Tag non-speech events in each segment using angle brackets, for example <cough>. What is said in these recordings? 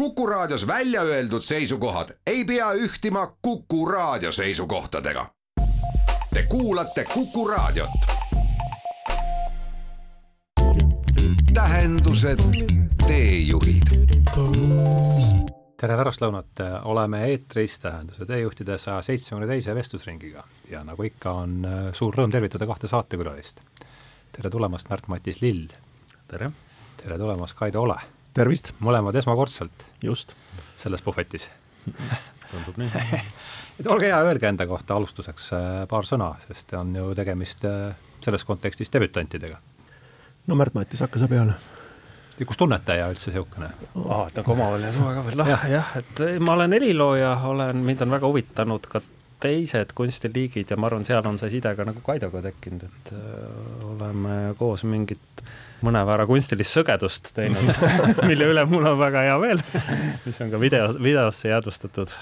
Kuku Raadios välja öeldud seisukohad ei pea ühtima Kuku Raadio seisukohtadega. Te kuulate Kuku Raadiot. tähendused, teejuhid. tere pärastlõunat, oleme eetris Tähenduse teejuhtide saja seitsmekümne teise vestlusringiga ja nagu ikka, on äh, suur rõõm tervitada kahte saatekülalist. tere tulemast, Märt-Matis Lill. tere! tere tulemast, Kaido Ole tervist! mõlemad esmakordselt. just. selles puhvetis <laughs> tundub nii <laughs> et olge hea, öelge enda kohta alustuseks äh, paar sõna, sest on ju tegemist äh, selles kontekstis debütantidega. no Märt-Matis, hakka sa peale. ja kus tunnetaja üldse niisugune? aa, et nagu omavaheline suhe ka veel, jah, jah, et ma olen helilooja, olen, mind on väga huvitanud ka teised kunstiliigid ja ma arvan, seal on see side ka nagu Kaidoga tekkinud, et öö, oleme koos mingit mõnevõrra kunstilist sõgedust teinud <laughs> mille üle mul on väga hea meel, mis on ka video, videosse jäädvustatud.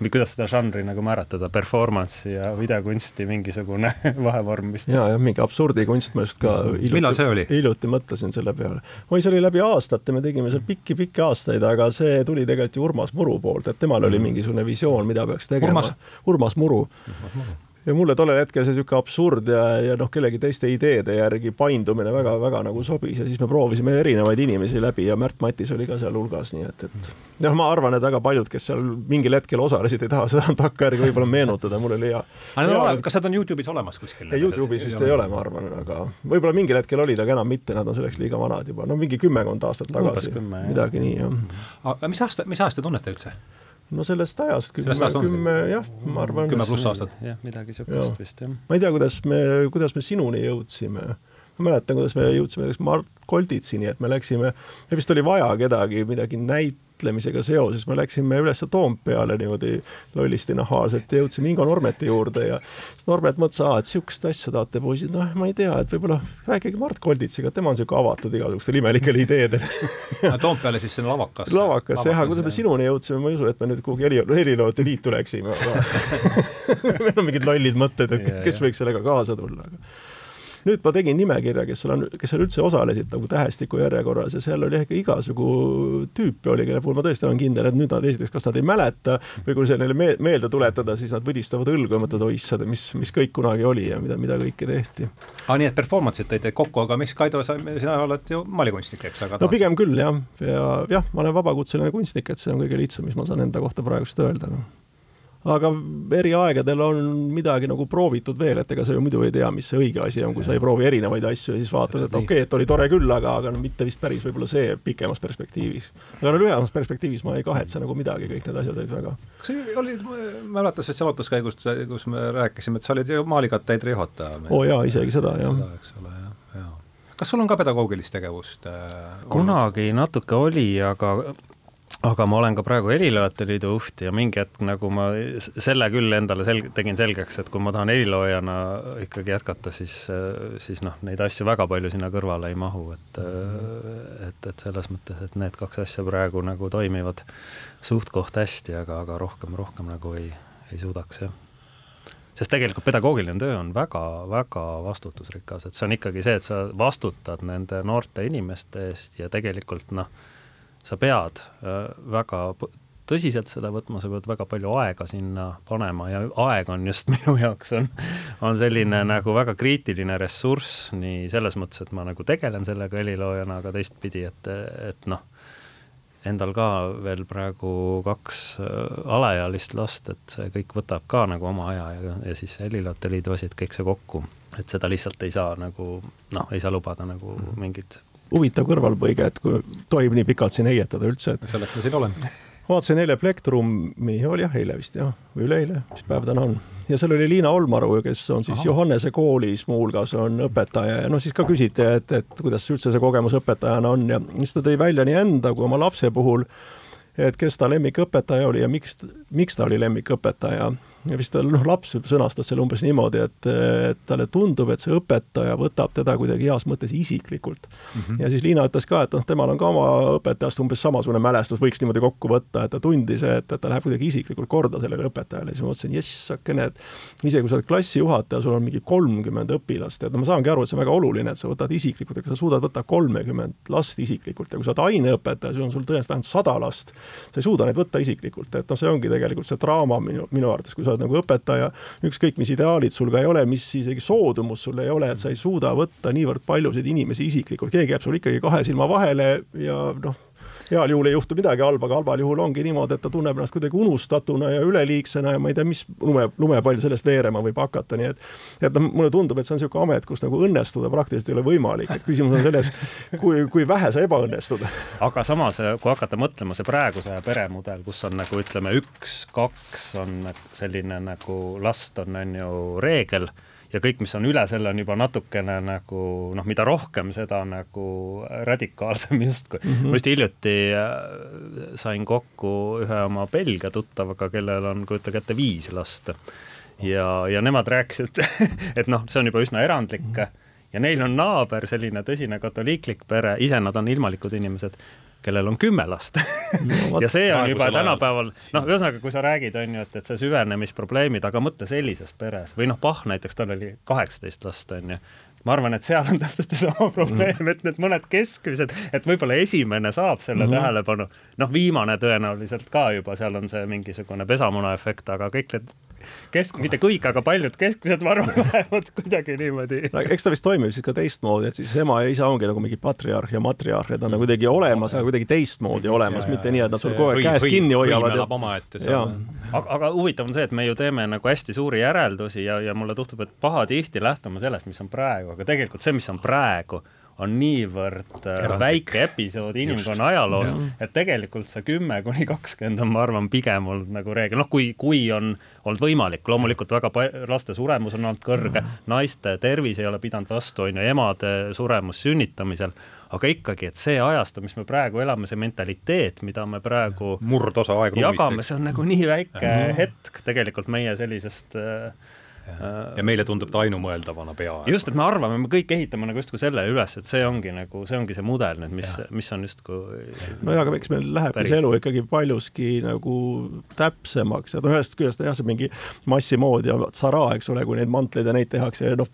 kuidas seda žanri nagu määratleda, performance'i ja videokunsti mingisugune <laughs> vahevorm vist. ja, jah, mingi absurdikunst, ma just ka hiljuti, millal see oli? hiljuti mõtlesin selle peale. oi, see oli läbi aastate, me tegime seal pikki-pikki aastaid, aga see tuli tegelikult ju Urmas Muru poolt, et temal oli mm. mingisugune visioon, mida peaks tegema. Urmas, Urmas Muru. Urmas Muru ja mulle tollel hetkel see niisugune absurd ja, ja noh, kellegi teiste ideede järgi paindumine väga-väga nagu sobis ja siis me proovisime erinevaid inimesi läbi ja Märt Matis oli ka seal hulgas, nii et, et noh, ma arvan, et väga paljud, kes seal mingil hetkel osalesid, ei taha seda takkajärgi võib-olla meenutada, mul oli hea. kas need on Youtube'is olemas kuskil? ei, Youtube'is vist ei ole, ma arvan, aga võib-olla mingil hetkel olid, aga enam mitte, nad on selleks liiga vanad juba, no mingi kümmekond aastat tagasi, midagi nii, jah. mis aasta, mis aasta tunnete üldse? No sellest ajast kümme, kümme jah, ma arvan. kümme pluss aastat. jah, midagi niisugust vist, jah. ma ei tea, kuidas me, kuidas me sinuni jõudsime. ma mäletan, kuidas me jõudsime näiteks Mart Kolditsini, et me läksime, vist oli vaja kedagi midagi näit-, võitlemisega seoses. Me läksime üles Toompeale niimoodi lollisti nahaalselt ja jõudsime Ingo Normeti juurde ja siis Normet mõtles, et niisugust asja tahate poisid, noh, ma ei tea, et võib-olla rääkige Mart Kolditsiga, tema on niisugune avatud igasugustele imelikele ideedele. <laughs> Toompeale siis sinna lavakasse? lavakasse jah, aga kuidas me sinuni jõudsime, ma ei usu, et me nüüd kuhugi heli, heliloote liitu läksime, aga <laughs> <laughs> meil on mingid lollid mõtted, et kes võiks sellega kaasa tulla, aga nüüd ma tegin nimekirja, kes seal on, kes seal üldse osalesid nagu tähestiku järjekorras ja seal oli ikka igasugu tüüpe oli, kelle puhul ma tõesti olen kindel, et nüüd nad esiteks, kas nad ei mäleta või kui see neile me meelde tuletada, siis nad võdistavad õlgu ja mõtlevad, oissad, mis, mis kõik kunagi oli ja mida, mida kõike tehti. aa, nii et performance'id tõite kokku, aga mis, Kaido, sa, sina oled ju maalikunstnik, eks, aga no pigem küll, jah, ja jah, ma olen vabakutseline kunstnik, et see on kõige lihtsam, mis ma saan enda kohta praegust öelda, noh aga eri aegadel on midagi nagu proovitud veel, et ega sa ju muidu ei tea, mis see õige asi on, kui sa ei proovi erinevaid asju ja siis vaatad, et okei okay,, et oli tore küll, aga, aga no mitte vist päris võib-olla see pikemas perspektiivis. aga no lühemas perspektiivis ma ei kahetse nagu midagi, kõik need asjad olid väga. kas see oli, ma mäletan sellest jalutuskäigust, kus me rääkisime, et sa olid ju maalikatteidri juhataja. oo oh, jaa, isegi seda, jah. eks ole, jah, jah kas sul on ka pedagoogilist tegevust äh,? kunagi natuke oli, aga aga ma olen ka praegu Heliloojate Liidu juht ja mingi hetk nagu ma selle küll endale selg-, tegin selgeks, et kui ma tahan heliloojana ikkagi jätkata, siis, siis noh, neid asju väga palju sinna kõrvale ei mahu, et et, et selles mõttes, et need kaks asja praegu nagu toimivad suht-koht hästi, aga, aga rohkem, rohkem nagu ei, ei suudaks, jah. Sest tegelikult pedagoogiline töö on väga-väga vastutusrikas, et see on ikkagi see, et sa vastutad nende noorte inimeste eest ja tegelikult noh, sa pead äh, väga tõsiselt seda võtma, sa pead väga palju aega sinna panema ja aeg on just <laughs> minu jaoks on, on selline nagu väga kriitiline ressurss nii selles mõttes, et ma nagu tegelen sellega heliloojana, aga teistpidi, et, et noh, endal ka veel praegu kaks äh, alaealist last, et see kõik võtab ka nagu oma aja ja, ja siis Heliloojate Liidu et kõik see kokku, et seda lihtsalt ei saa nagu noh, ei saa lubada nagu -hmm. mingit huvitav kõrvalpõige, et kui tohib nii pikalt siin heietada üldse, et selleks ma siin olen. vaatasin eile Plektrumi, oli jah, eile vist jah, või üleeile, mis päev täna on. ja seal oli Liina Olmaru, kes on siis Aha. Johannese koolis muuhulgas on õpetaja ja noh, siis ka küsiti, et, et kuidas üldse see kogemus õpetajana on ja siis ta tõi välja nii enda kui oma lapse puhul, et kes ta lemmikõpetaja oli ja miks, miks ta oli lemmikõpetaja ja vist noh, laps sõnastas selle umbes niimoodi, et, et talle tundub, et see õpetaja võtab teda kuidagi heas mõttes isiklikult mm. -hmm. ja siis Liina ütles ka, et noh, temal on ka oma õpetajast umbes samasugune mälestus, võiks niimoodi kokku võtta, et ta tundis, et, et ta läheb kuidagi isiklikult korda sellele õpetajale, siis ma mõtlesin, jessakene, et isegi kui sa oled klassijuhataja, sul on mingi kolmkümmend õpilast, et no ma saangi aru, et see on väga oluline, et sa võtad isiklikult, aga sa suudad võtta kolmekümmend last isiklikult ja kui sa oled aineõpetaja, siis on sul tõenäoliselt vähemalt sada last, sa ei suuda neid võtta isiklikult, et noh, see ongi tegelikult see draama minu, minu arvates, kui sa oled nagu õpetaja, ükskõik mis ideaalid sul ka ei ole, mis isegi soodumus sul ei ole, et sa ei suuda võtta niivõrd paljusid inimesi isiklikult, keegi jääb sul ikkagi kahe silma vahele ja noh, heal juhul ei juhtu midagi halba, aga halval juhul ongi niimoodi, et ta tunneb ennast kuidagi unustatuna ja üleliigsena ja ma ei tea, mis lume, lumepall sellest veerema võib hakata, nii et et noh, mulle tundub, et see on niisugune amet, kus nagu õnnestuda praktiliselt ei ole võimalik, et küsimus on selles, kui, kui vähe sa ebaõnnestud. aga samas, kui hakata mõtlema, see praeguse peremudel, kus on nagu ütleme, üks-kaks on selline nagu last on, on ju reegel ja kõik, mis on üle selle, on juba natukene nagu noh, mida rohkem, seda nagu radikaalsem <laughs> justkui mm. -hmm. ma just hiljuti äh, sain kokku ühe oma Belgia tuttavaga, kellel on, kujutage ette, viis last. ja, ja nemad rääkisid, <laughs> et noh, see on juba üsna erandlik mm -hmm ja neil on naaber, selline tõsine katoliiklik pere, ise nad on ilmalikud inimesed, kellel on kümme last. <laughs> Ja see on juba tänapäeval, noh, ühesõnaga, kui sa räägid, on ju, et, et see süvenemisprobleemid, aga mõtle sellises peres või noh, Pahh näiteks, tal oli kaheksateist last, on ju ma arvan, et seal on täpselt seesama <laughs> probleem mm., et need mõned keskmised, et võib-olla esimene saab selle mm -hmm. tähelepanu, noh, viimane tõenäoliselt ka juba, seal on see mingisugune pesamuna efekt, aga kõik need kesk, mitte kõik, aga paljud keskmised varud <laughs> lähevad kuidagi niimoodi no,. eks ta vist toimib siis ka teistmoodi, et siis ema ja isa ongi nagu mingi patriarh ja matriarh, et nad on kuidagi olemas, aga kuidagi teistmoodi olemas, mitte nii, et nad sul kogu aeg käest kinni hoiavad. Ja... aga, aga huvitav on see, et me ju teeme nagu hästi suuri järeldusi ja, ja mulle tundub, et pahatihti lähtume sellest, mis on praegu, aga tegelikult see, mis on praegu on niivõrd äh, Erandlik. väike episood inimkonna ajaloos, et tegelikult see kümme kuni kakskümmend on, ma arvan, pigem olnud nagu reegel, noh, kui, kui on olnud võimalik, loomulikult väga laste suremus on olnud kõrge, naiste tervis ei ole pidanud vastu, on ju, emade suremus sünnitamisel, aga ikkagi, et see ajastu, mis me praegu elame, see mentaliteet, mida me praegu murdosa aegruumist jagame, see on nagu nii väike <laughs> hetk tegelikult meie sellisest äh, ja meile tundub ta ainumõeldavana peaaegu. just, et me arvame, me kõik ehitame nagu justkui selle üles, et see ongi nagu, see ongi see mudel nüüd, mis, mis on justkui nojah, aga eks meil lähebki see elu ikkagi paljuski nagu täpsemaks, et noh, ühest küljest jah, see mingi massimood ja tsara, eks ole, kui neid mantleid ja neid tehakse ja noh,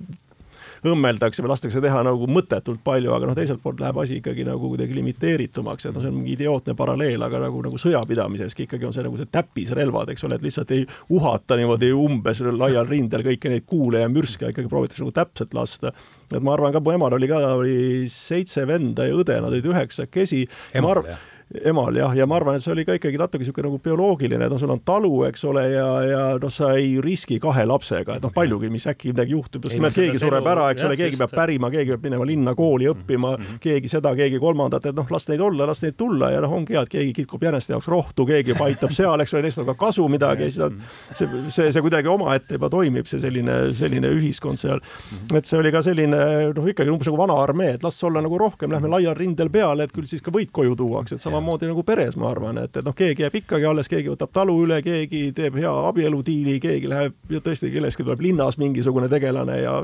õmmeldakse või lastakse teha nagu mõttetult palju, aga noh, teiselt poolt läheb asi ikkagi nagu kuidagi limiteeritumaks, et noh, see on mingi idiootne paralleel, aga nagu, nagu sõjapidamiseski ikkagi on see nagu see täppisrelvad, eks ole, et lihtsalt ei uhata niimoodi umbes laial rindel kõiki neid kuule ja mürske, ikkagi proovitakse nagu täpselt lasta. et ma arvan ka, mu emal oli ka, oli seitse venda ja õde, nad olid üheksakesi. emal, jah emal jah, ja ma arvan, et see oli ka ikkagi natuke niisugune nagu bioloogiline, noh, sul on talu, eks ole, ja, ja noh, sa ei riski kahe lapsega, et noh, paljugi, mis äkki midagi juhtub, just nimelt keegi sureb ära, eks ole, keegi peab pärima, keegi peab minema linna kooli õppima mm, -hmm. keegi seda, keegi kolmandat, et noh, las neid olla, las neid tulla ja noh, ongi hea, et keegi kitkub jäneste jaoks rohtu, keegi aitab seal, eks ole, neist on ka kasu midagi, seda, see, see, see kuidagi omaette juba toimib, see selline, selline ühiskond seal. et see oli ka selline noh, ikkagi umbes nagu vana armee, et las olla nagu rohkem, lähme laial rindel peale, et küll siis ka võit koju tuuakse, et sama samamoodi nagu peres, ma arvan, et, et noh, keegi jääb ikkagi alles, keegi võtab talu üle, keegi teeb hea abieludiili, keegi läheb ja tõesti, kellestki tuleb linnas mingisugune tegelane ja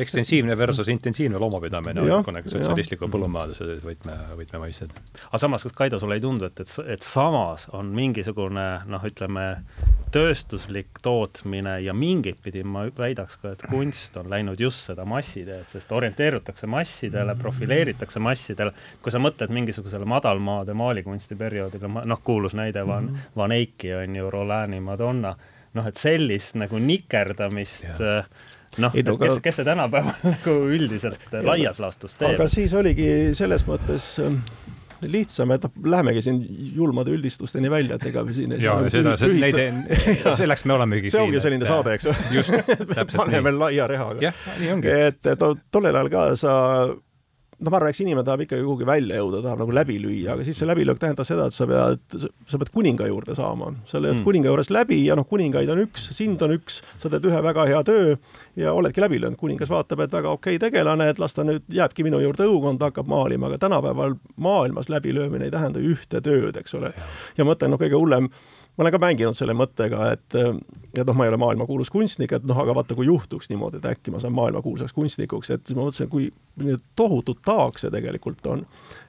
ekstensiivne versus intensiivne loomapidamine on niisugune sotsialistliku põllumajanduse võtme, võtmemõisted. aga samas, kas Kaido, sulle ei tundu, et, et, et samas on mingisugune noh, ütleme, tööstuslik tootmine ja mingit pidi ma väidaks ka, et kunst on läinud just seda massiteed, sest orienteerutakse massidele, profileeritakse massidele, kui sa mõtled mingisugusele madalmaa maade maalikunsti perioodil, noh, kuulus näide Van mm, -hmm. Van Eyck'i on ju, Rolani Madonna, noh, et sellist nagu nikerdamist yeah noh, et kes, kes see tänapäeval <laughs> nagu üldiselt ja, laias laastus teeb. aga siis oligi selles mõttes ähm, lihtsam, et noh, lähemegi siin julmade üldistusteni välja, et ega me siin ja nagu seda, neid, selleks <laughs> me olemegi see siin. see ongi selline et, saade, eks ole. <laughs> paneme laia rehaga. jah, nii ongi. et, et tollel ajal ka sa noh, ma arvan, eks inimene tahab ikkagi kuhugi välja jõuda, tahab nagu läbi lüüa, aga siis see läbilöök tähendab seda, et sa pead, sa pead kuninga juurde saama. sa lööd mm. kuninga juures läbi ja noh, kuningaid on üks, sind on üks, sa teed ühe väga hea töö ja oledki läbi löönud. kuningas vaatab, et väga okei okay tegelane, et las ta nüüd jääbki minu juurde õukonda, hakkab maalima, aga tänapäeval maailmas läbilöömine ei tähenda ühte tööd, eks ole. ja ma mõtlen, noh, kõige hullem ma olen ka mänginud selle mõttega, et, et noh, ma ei ole maailmakuulus kunstnik, et noh, aga vaata, kui juhtuks niimoodi, et äkki ma saan maailmakuulsaks kunstnikuks, et siis ma mõtlesin, kui tohutut taak see tegelikult on.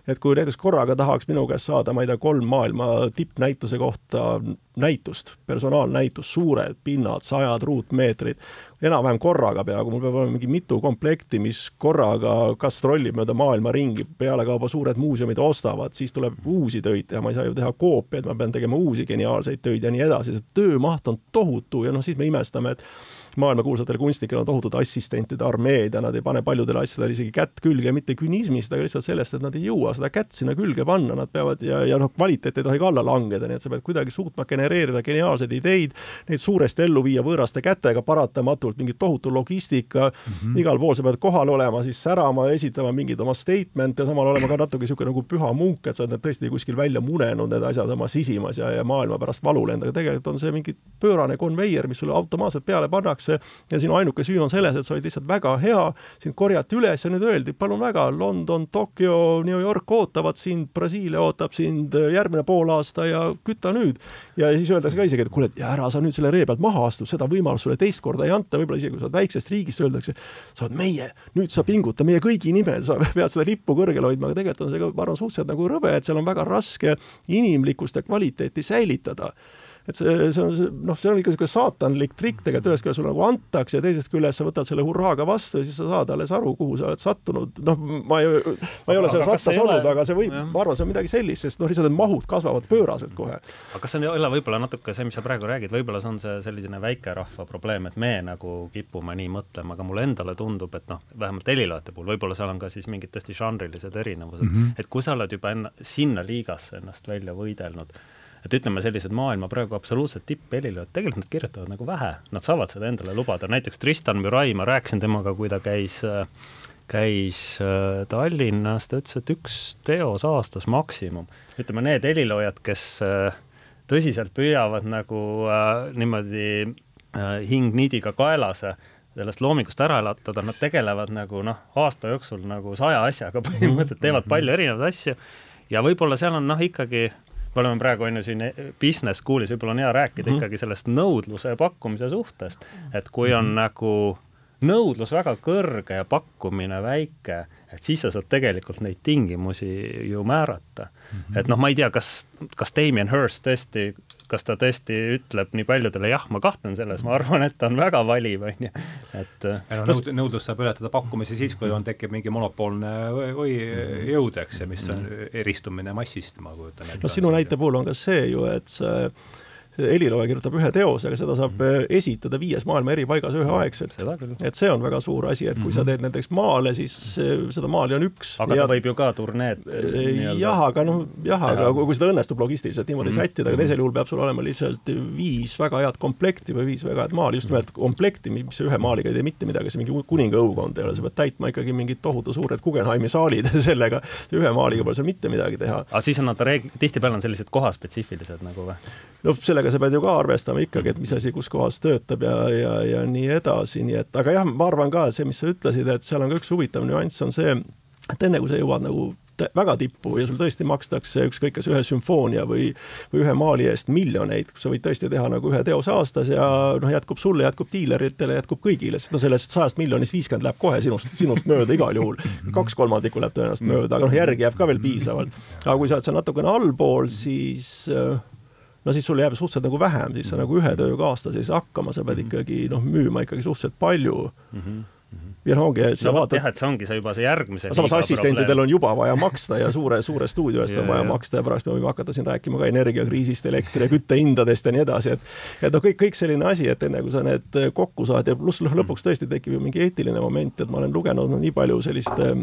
Et kui näiteks korraga tahaks minu käest saada, ma ei tea, kolm maailma tippnäituse kohta näitust, personaalnäitust, suured pinnad, sajad ruutmeetrid, enam-vähem korraga peaaegu, mul peab olema mingi mitu komplekti, mis korraga gastrollib mööda maailma ringi, pealekauba suured muuseumid ostavad, siis tuleb uusi töid teha, ma ei saa ju teha koopiaid, ma pean tegema uusi geniaalseid töid ja nii edasi, see töömaht on tohutu ja noh, siis me imestame, et maailmakuulsatel kunstnikel on tohutud assistentide armeed ja nad ei pane paljudele asjadele isegi kätt külge, mitte künismist, aga lihtsalt sellest, et nad ei jõua seda kätt sinna külge panna, nad peavad ja, ja noh, kvaliteet ei tohi ka alla langeda, nii et sa pead kuidagi suutma genereerida geniaalseid ideid, neid suuresti ellu viia võõraste kätega, paratamatult mingi tohutu logistika mm, -hmm. igal pool sa pead kohal olema, siis särama, esitama mingeid oma statement'e, samal olema ka natuke niisugune nagu püha munk, et sa oled need tõesti kuskil välja munenud, need asjad oma sisimas ja, ja maailma pärast valu lendada, tegelikult on see mingi pöörane konveier, mis sulle automaatselt peale pannakse, tehakse ja sinu ainuke süü on selles, et sa olid lihtsalt väga hea, sind korjati üles ja nüüd öeldi, palun väga, London, Tokyo, New York ootavad sind, Brasiilia ootab sind järgmine poolaasta ja küta nüüd. ja siis öeldakse ka isegi, et kuule, ära sa nüüd selle ree pealt maha astu, seda võimalust sulle teist korda ei anta, võib-olla isegi kui sa oled väiksest riigist, öeldakse, sa oled meie, nüüd sa pinguta meie kõigi nimel, sa <laughs> pead seda lippu kõrgel hoidma, aga tegelikult on see ka, ma arvan, suhteliselt nagu rõve, et seal on väga raske inimlikkust ja kvaliteeti säilitada et see, see on see, noh, see on ikka niisugune saatanlik trikk tegelikult, ühest küljest sulle nagu antakse ja teisest küljest sa võtad selle hurraaga vastu ja siis sa saad alles aru, kuhu sa oled sattunud. noh, ma ei, ma ei ole selles rattas olnud, aga see võib, ma arvan, see on midagi sellist, sest noh, lihtsalt need mahud kasvavad pööraselt kohe. aga kas see ei ole võib-olla natuke see, mis sa praegu räägid, võib-olla see on see selline väikerahva probleem, et me nagu kipume nii mõtlema, aga mulle endale tundub, et noh, vähemalt heliloojate puhul, võib-olla seal on ka siis mingid tõesti žanrilised erinevused mm, -hmm. et kui sa oled juba enna, sinna liigasse ennast välja võidelnud et ütleme, sellised maailma praegu absoluutselt tipphelilööjad, tegelikult nad kirjutavad nagu vähe, nad saavad seda endale lubada, näiteks Tristan Mürai, ma rääkisin temaga, kui ta käis käis äh, Tallinnas, ta ütles, et üks teos aastas maksimum. ütleme, need heliloojad, kes äh, tõsiselt püüavad nagu äh, niimoodi äh, hing niidiga kaelas sellest loomingust ära elatada, nad tegelevad nagu noh, aasta jooksul nagu saja asjaga põhimõtteliselt, teevad palju erinevaid asju. Ja võib-olla seal on noh, ikkagi me oleme praegu on ju siin business school'is, võib-olla on hea rääkida mm -hmm. ikkagi sellest nõudluse ja pakkumise suhtest, et kui on mm -hmm. nagu nõudlus väga kõrge ja pakkumine väike, et siis sa saad tegelikult neid tingimusi ju määrata mm. -hmm. et noh, ma ei tea, kas, kas Damien Hirst tõesti kas ta tõesti ütleb nii paljudele jah, ma kahtlen selles, ma arvan, et ta on väga valiv, on ju, et no, nõud-, nõudlus saab ületada pakkumisi siis, kui on, tekib mingi monopoolne või, või jõud, eks, ja mis on eristumine massist, ma kujutan ette. no sinu näite puhul on ka see ju, et see helilooja kirjutab ühe teose, aga seda saab mm. esitada viies maailma eri paigas üheaegselt. et see on väga suur asi, et kui mm -hmm. sa mhm. teed näiteks maale, siis äh, seda maali on üks. aga ja, ta võib ju ka turneed äh, jah, aga noh, jah, aga kui, seda õnnestub logistiliselt niimoodi mm -hmm. sättida, aga teisel juhul peab sul olema lihtsalt viis väga head komplekti või viis väga head maali, just nimelt komplekti, mis ühe maaliga ei tee mitte midagi, see mingi kuninga õukond ei ole, sa pead täitma ikkagi mingid tohutu suured Guggenheimi saalid <laughs> sellega, ühe maaliga pole seal mitte midagi teha. aga siis on nad reeg-, tihtipeale on sellised kohaspetsiifilised nagu või? no sellega sa pead ju ka arvestama ikkagi, et mis asi kus kohas töötab ja, ja, ja nii edasi, nii et aga jah, ma arvan ka, see, mis sa ütlesid, et seal on ka üks huvitav nüanss, on see, et enne kui sa jõuad nagu väga tippu ja sul tõesti makstakse ükskõik kas ühe sümfoonia või, või ühe maali eest miljoneid, sa võid tõesti teha nagu ühe teose aastas ja noh, jätkub sulle, jätkub diileritele, jätkub kõigile, sest no sellest sajast miljonist viiskümmend läheb kohe sinust, sinust mööda igal juhul. kaks kolmandikku läheb tõenäoliselt mööda, aga noh, järgi jääb ka veel piisavalt. aga kui sa oled seal natukene allpool, siis no siis sul jääb suhteliselt nagu vähem, siis sa nagu ühe tööga aastas ei saa hakkama, sa pead mhm. ikkagi noh, müüma ikkagi suhteliselt palju mm. -hmm ja no ongi, sa no, vaatad. jah, et see ongi see juba see järgmise. samas assistentidel on juba vaja maksta ja suure, suure stuudio eest <laughs> on vaja maksta ja pärast me võime hakata siin rääkima ka energiakriisist, elektri ja küttehindadest ja nii edasi, et et noh, kõik, kõik selline asi, et enne kui sa need kokku saad ja pluss lõpuks tõesti tekib ju mingi eetiline moment, et ma olen lugenud no, nii palju sellist äh,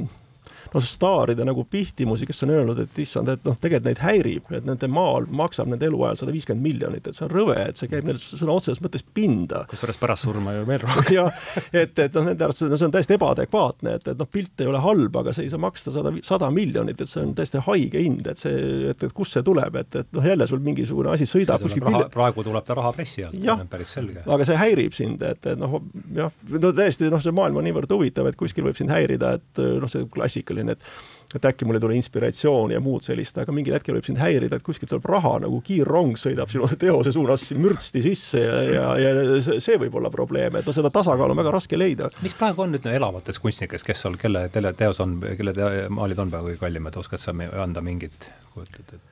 noh, staaride nagu pihtimusi, kes on öelnud, et issand, et noh, tegelikult neid häirib, et nende maal maksab nende eluajal sada viiskümmend miljonit, et see on rõve, et see käib neil sõna otseses mõttes pinda. kusjuures pärast surma ju veel <laughs> rohkem. jah, et, et noh, nende arvates no, see on täiesti ebaadekvaatne, et, et noh, pilt ei ole halb, aga see ei saa maksta sada, sada miljonit, et see on täiesti haige hind, et see, et, et kust see tuleb, et, et noh, jälle sul mingisugune asi sõidab kuskil raha, praegu tuleb ta rahapressi alt, päris selge. aga see häirib sind, et, et noh, jah, no tõesti, noh, see maailm on niivõrd huvitav, et kuskil võib sind häirida, et noh, see klassikaline selline, et et äkki mul ei tule inspiratsiooni ja muud sellist, aga mingil hetkel võib sind häirida, et kuskilt tuleb raha nagu kiirrong sõidab sinu <laughs> teose suunas mürtsti sisse ja, ja, ja see võib olla probleem, et no seda tasakaalu on väga raske leida. mis praegu on nüüd elavates kunstnikes, kes on, kelle, kelle teos on, kelle te, maalid on praegu kõige kallimad, oskad sa anda mingit, kujutad, et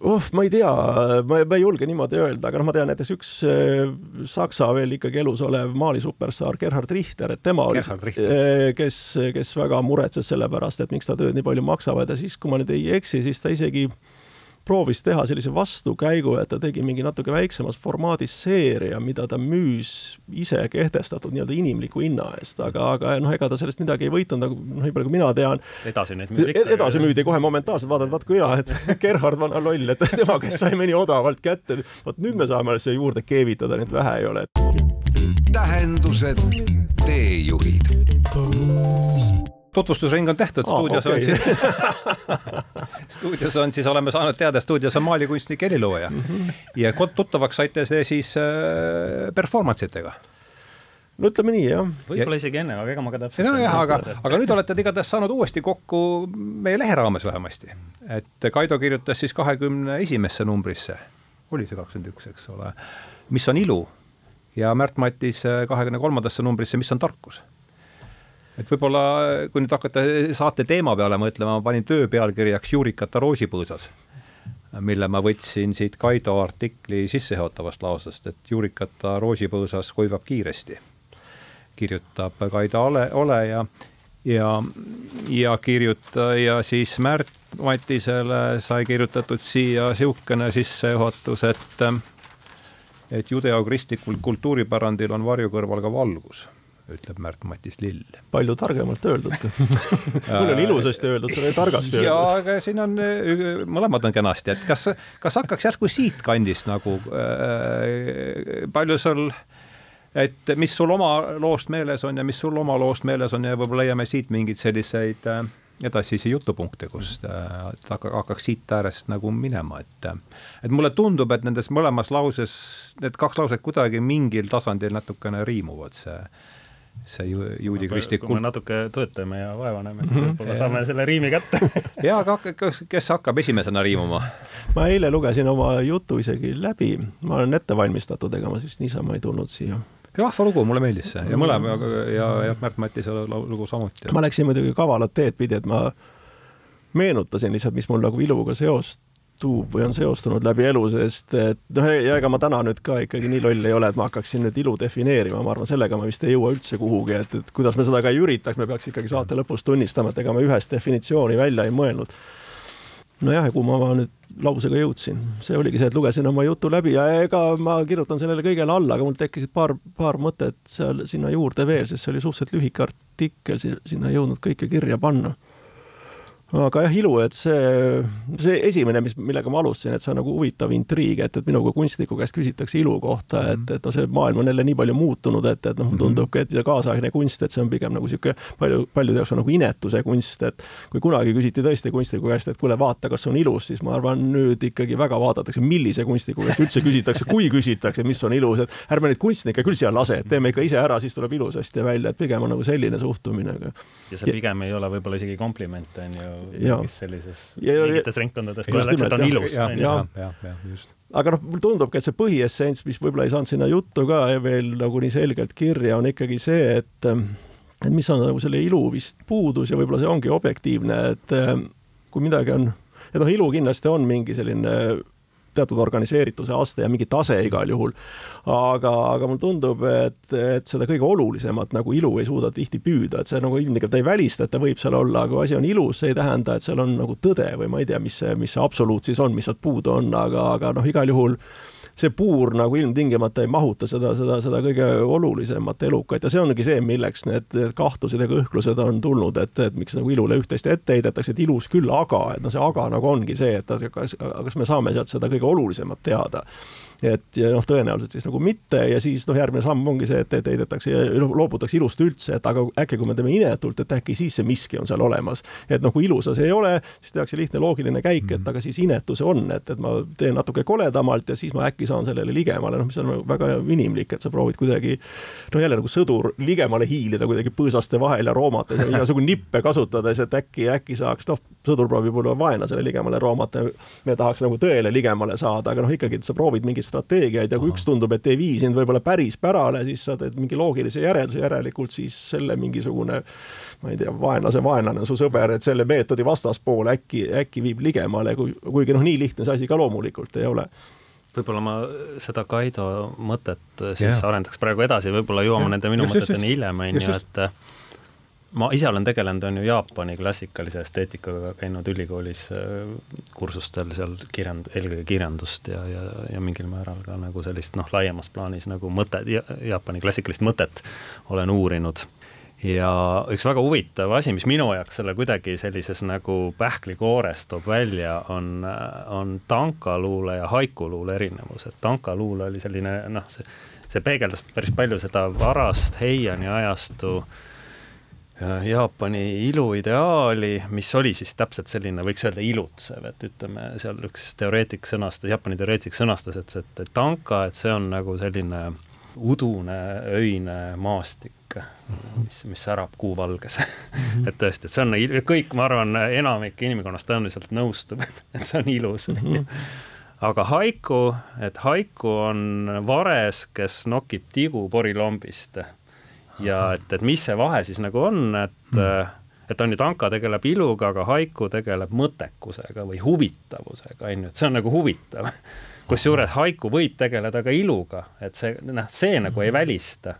oh, ma ei tea, ma, ma ei julge niimoodi öelda, aga noh, ma tean näiteks üks äh, Saksa veel ikkagi elus olev maalisuperstaar Gerhard Richter, et tema oli, äh, kes, kes väga muretses selle pärast, et miks ta tööd nii palju maksavad ja siis, kui ma nüüd ei eksi, siis ta isegi äh, proovis teha sellise vastukäigu, et ta tegi mingi natuke väiksemas formaadis seeria, mida ta müüs ise kehtestatud nii-öelda inimliku hinna eest, aga, aga noh, ega ta sellest midagi ei võitnud, nagu noh, nii palju kui mina tean. edasi neid müüdi ikka. edasi müüdi kohe momentaalselt, vaatad, vaat kui hea, et <laughs> Gerhard vana loll, et tema, kes sai mõni odavalt kätte, vot nüüd me saame siia juurde keevitada, nii et vähe ei ole. tähendused, teejuhid tutvustusring on tehtud oh,, stuudios okay. on siis <laughs> stuudios on siis, oleme saanud teada, stuudios on maalikunstnik, helilooja mm. -hmm. ja tuttavaks saite see siis äh, performance itega no ütleme nii, jah. võib-olla isegi enne, aga ega ma ka täpselt nojah, aga, aga nüüd olete te igatahes saanud uuesti kokku meie lehe raames vähemasti. et Kaido kirjutas siis kahekümne esimesse numbrisse, oli see kakskümmend üks, eks ole, mis on ilu ja Märt Matis kahekümne kolmandasse numbrisse, mis on tarkus et võib-olla kui nüüd hakata saate teema peale mõtlema, ma panin töö pealkirjaks Juurikata roosipõõsas, mille ma võtsin siit Kaido artikli sissejuhatavast lausest, et Juurikata roosipõõsas kuivab kiiresti. kirjutab Kaido Ole, Ole ja, ja, ja kirjuta ja siis Märt Matisele sai kirjutatud siia niisugune sissejuhatus, et et judeokristlikul kultuuripärandil on varju kõrval ka valgus ütleb Märt-Matis Lill. palju targemalt öeldud <laughs> mul on ilusasti öeldud, sul oli targasti öeldud. jaa, aga siin on, mõlemad on kenasti, et kas, kas hakkaks järsku siitkandist nagu äh,, palju sul et mis sul oma loost meeles on ja mis sul oma loost meeles on ja võib-olla leiame siit mingeid selliseid äh, edasisi jutupunkte, kus äh, hakkaks siit äärest nagu minema, et et mulle tundub, et nendes mõlemas lauses, need kaks lauset kuidagi mingil tasandil natukene riimuvad, see see ju, juudi kristlik kui me natuke töötame ja vaevaneme, siis mhm. võib-olla <laughs> saame selle riimi kätte <laughs> jaa, aga kes, kes hakkab esimesena riimuma? ma eile lugesin oma jutu isegi läbi, ma olen ette valmistatud, ega ma siis niisama ei tulnud siia vahva lugu, mulle meeldis see ja mõlema ja, ja Märt Matise lugu samuti. ma läksin muidugi kavalat teed pidi, et ma meenutasin lihtsalt, mis mul nagu iluga seost tuub või on seostunud läbi elu, sest et noh, ja ega ma täna nüüd ka ikkagi nii loll ei ole, et ma hakkaksin nüüd ilu defineerima, ma arvan, sellega ma vist ei jõua üldse kuhugi, et, et kuidas me seda ka ei üritaks, me peaks ikkagi saate lõpus tunnistama, et ega ma ühest definitsiooni välja ei mõelnud. nojah, ja kuhu ma nüüd lausega jõudsin, see oligi see, et lugesin oma jutu läbi ja ega ma kirjutan sellele kõigele alla, aga mul tekkisid paar, paar mõtet seal sinna juurde veel, sest see oli suhteliselt lühike artikkel, sinna ei jõudnud kõike kirja panna aga jah, ilu, et see, see esimene, mis, millega ma alustasin, et see on nagu huvitav intriig, et, et minu kui kunstniku käest küsitakse ilu kohta, et, et noh, see maailm on jälle nii palju muutunud, et, et noh, tundubki, et kaasaegne kunst, et see on pigem nagu niisugune palju, paljude jaoks on nagu inetuse kunst, et kui kunagi küsiti tõesti kunstniku käest, et kuule, vaata, kas on ilus, siis ma arvan, nüüd ikkagi väga vaadatakse, millise kunstniku käest üldse küsitakse, kui küsitakse, mis on ilus, et ärme neid kunstnikke küll siia lase, et teeme ikka ise ära, siis tuleb ilusasti välja, et pigem on nagu selline suhtumine. ja see pigem ei ole võib-olla isegi kompliment, on ju mingis sellises, mingites ringkondades, kui öeldakse, et on ilus. jah, jah, jah, jah, just. Aga noh, mulle tundubki, et see põhiessents, mis võib-olla ei saanud sinna juttu ka veel nagu nii selgelt kirja, on ikkagi see, et et mis on nagu selle ilu vist puudus ja võib-olla see ongi objektiivne, et kui midagi on, et noh, ilu kindlasti on mingi selline teatud organiseerituse aste ja mingi tase igal juhul. aga, aga mulle tundub, et, et seda kõige olulisemat nagu ilu ei suuda tihti püüda, et see nagu ilmtingimata ei välista, et ta võib seal olla, aga kui asi on ilus, see ei tähenda, et seal on nagu tõde või ma ei tea, mis see, mis see absoluut siis on, mis sealt puudu on, aga, aga noh, igal juhul see puur nagu ilmtingimata ei mahuta seda, seda, seda kõige olulisemat elukat ja see ongi see, milleks need kahtlused ja kõhklused on tulnud, et, et miks nagu ilule üht-teist ette heidetakse, et ilus küll, aga, et noh, see aga nagu ongi see, et kas, kas me saame sealt seda kõige olulisemat teada et ja noh, tõenäoliselt siis nagu mitte ja siis noh, järgmine samm ongi see, et, et heidetakse ja loobutakse ilust üldse, et aga äkki kui me teeme inetult, et äkki siis see miski on seal olemas. et noh, kui ilusa see ei ole, siis tehakse lihtne loogiline käik, et mhm. aga siis inetu see on, et, et ma teen natuke koledamalt ja siis ma äkki saan sellele ligemale, noh, mis on väga inimlik, et sa proovid kuidagi noh, jälle nagu sõdur ligemale hiilida kuidagi põõsaste vahel ja roomates ja igasugu nippe kasutades, et äkki, äkki saaks, noh, sõdur proovib võib-olla vaenlasele ligemale roomata, me tahaks nagu tõele ligemale saada, aga noh, ikkagi sa proovid mingeid strateegiaid ja kui Aha. üks tundub, et ei vii sind võib-olla päris pärale, siis sa teed mingi loogilise järelduse, järelikult siis selle mingisugune ma ei tea, vaenlase vaenlane on su sõber, et selle meetodi vastaspool äkki, äkki viib ligemale, kui, kuigi noh, nii lihtne see asi ka loomulikult ei ole võib-olla ma seda Kaido mõtet siis yeah. arendaks praegu edasi, võib-olla jõuame yeah. nende minu just, mõteteni hiljem, on ju, et ma ise olen tegelenud, on ju, Jaapani klassikalise esteetikaga, käinud ülikoolis äh, kursustel seal kirjand-, eelkõige kirjandust ja, ja, ja mingil määral ka nagu sellist noh, laiemas plaanis nagu mõte, Jaapani klassikalist mõtet olen uurinud. ja üks väga huvitav asi, mis minu jaoks selle kuidagi sellises nagu pähklikoores toob välja, on, on tankaluule ja haikuluule erinevus, et tankaluule oli selline noh, see, see peegeldas päris palju seda varast Heiani ajastu äh, Jaapani iluideaali, mis oli siis täpselt selline, võiks öelda ilutsev, et ütleme, seal üks teoreetik sõnastas, Jaapani teoreetik sõnastas, et see, tanka, et see on nagu selline udune öine maastik, mis, mis särab kuuvalges <laughs> et tõesti, et see on kõik, ma arvan, enamik inimkonnast tõenäoliselt nõustub, et see on ilus. Aga haiku, et haiku on vares, kes nokib tigu porilombist ja et, et mis see vahe siis nagu on, et mm. et on ju, tanka tegeleb iluga, aga haiku tegeleb mõttekusega või huvitavusega, on ju, et see on nagu huvitav. kusjuures haiku võib tegeleda ka iluga, et see, noh, see nagu ei välista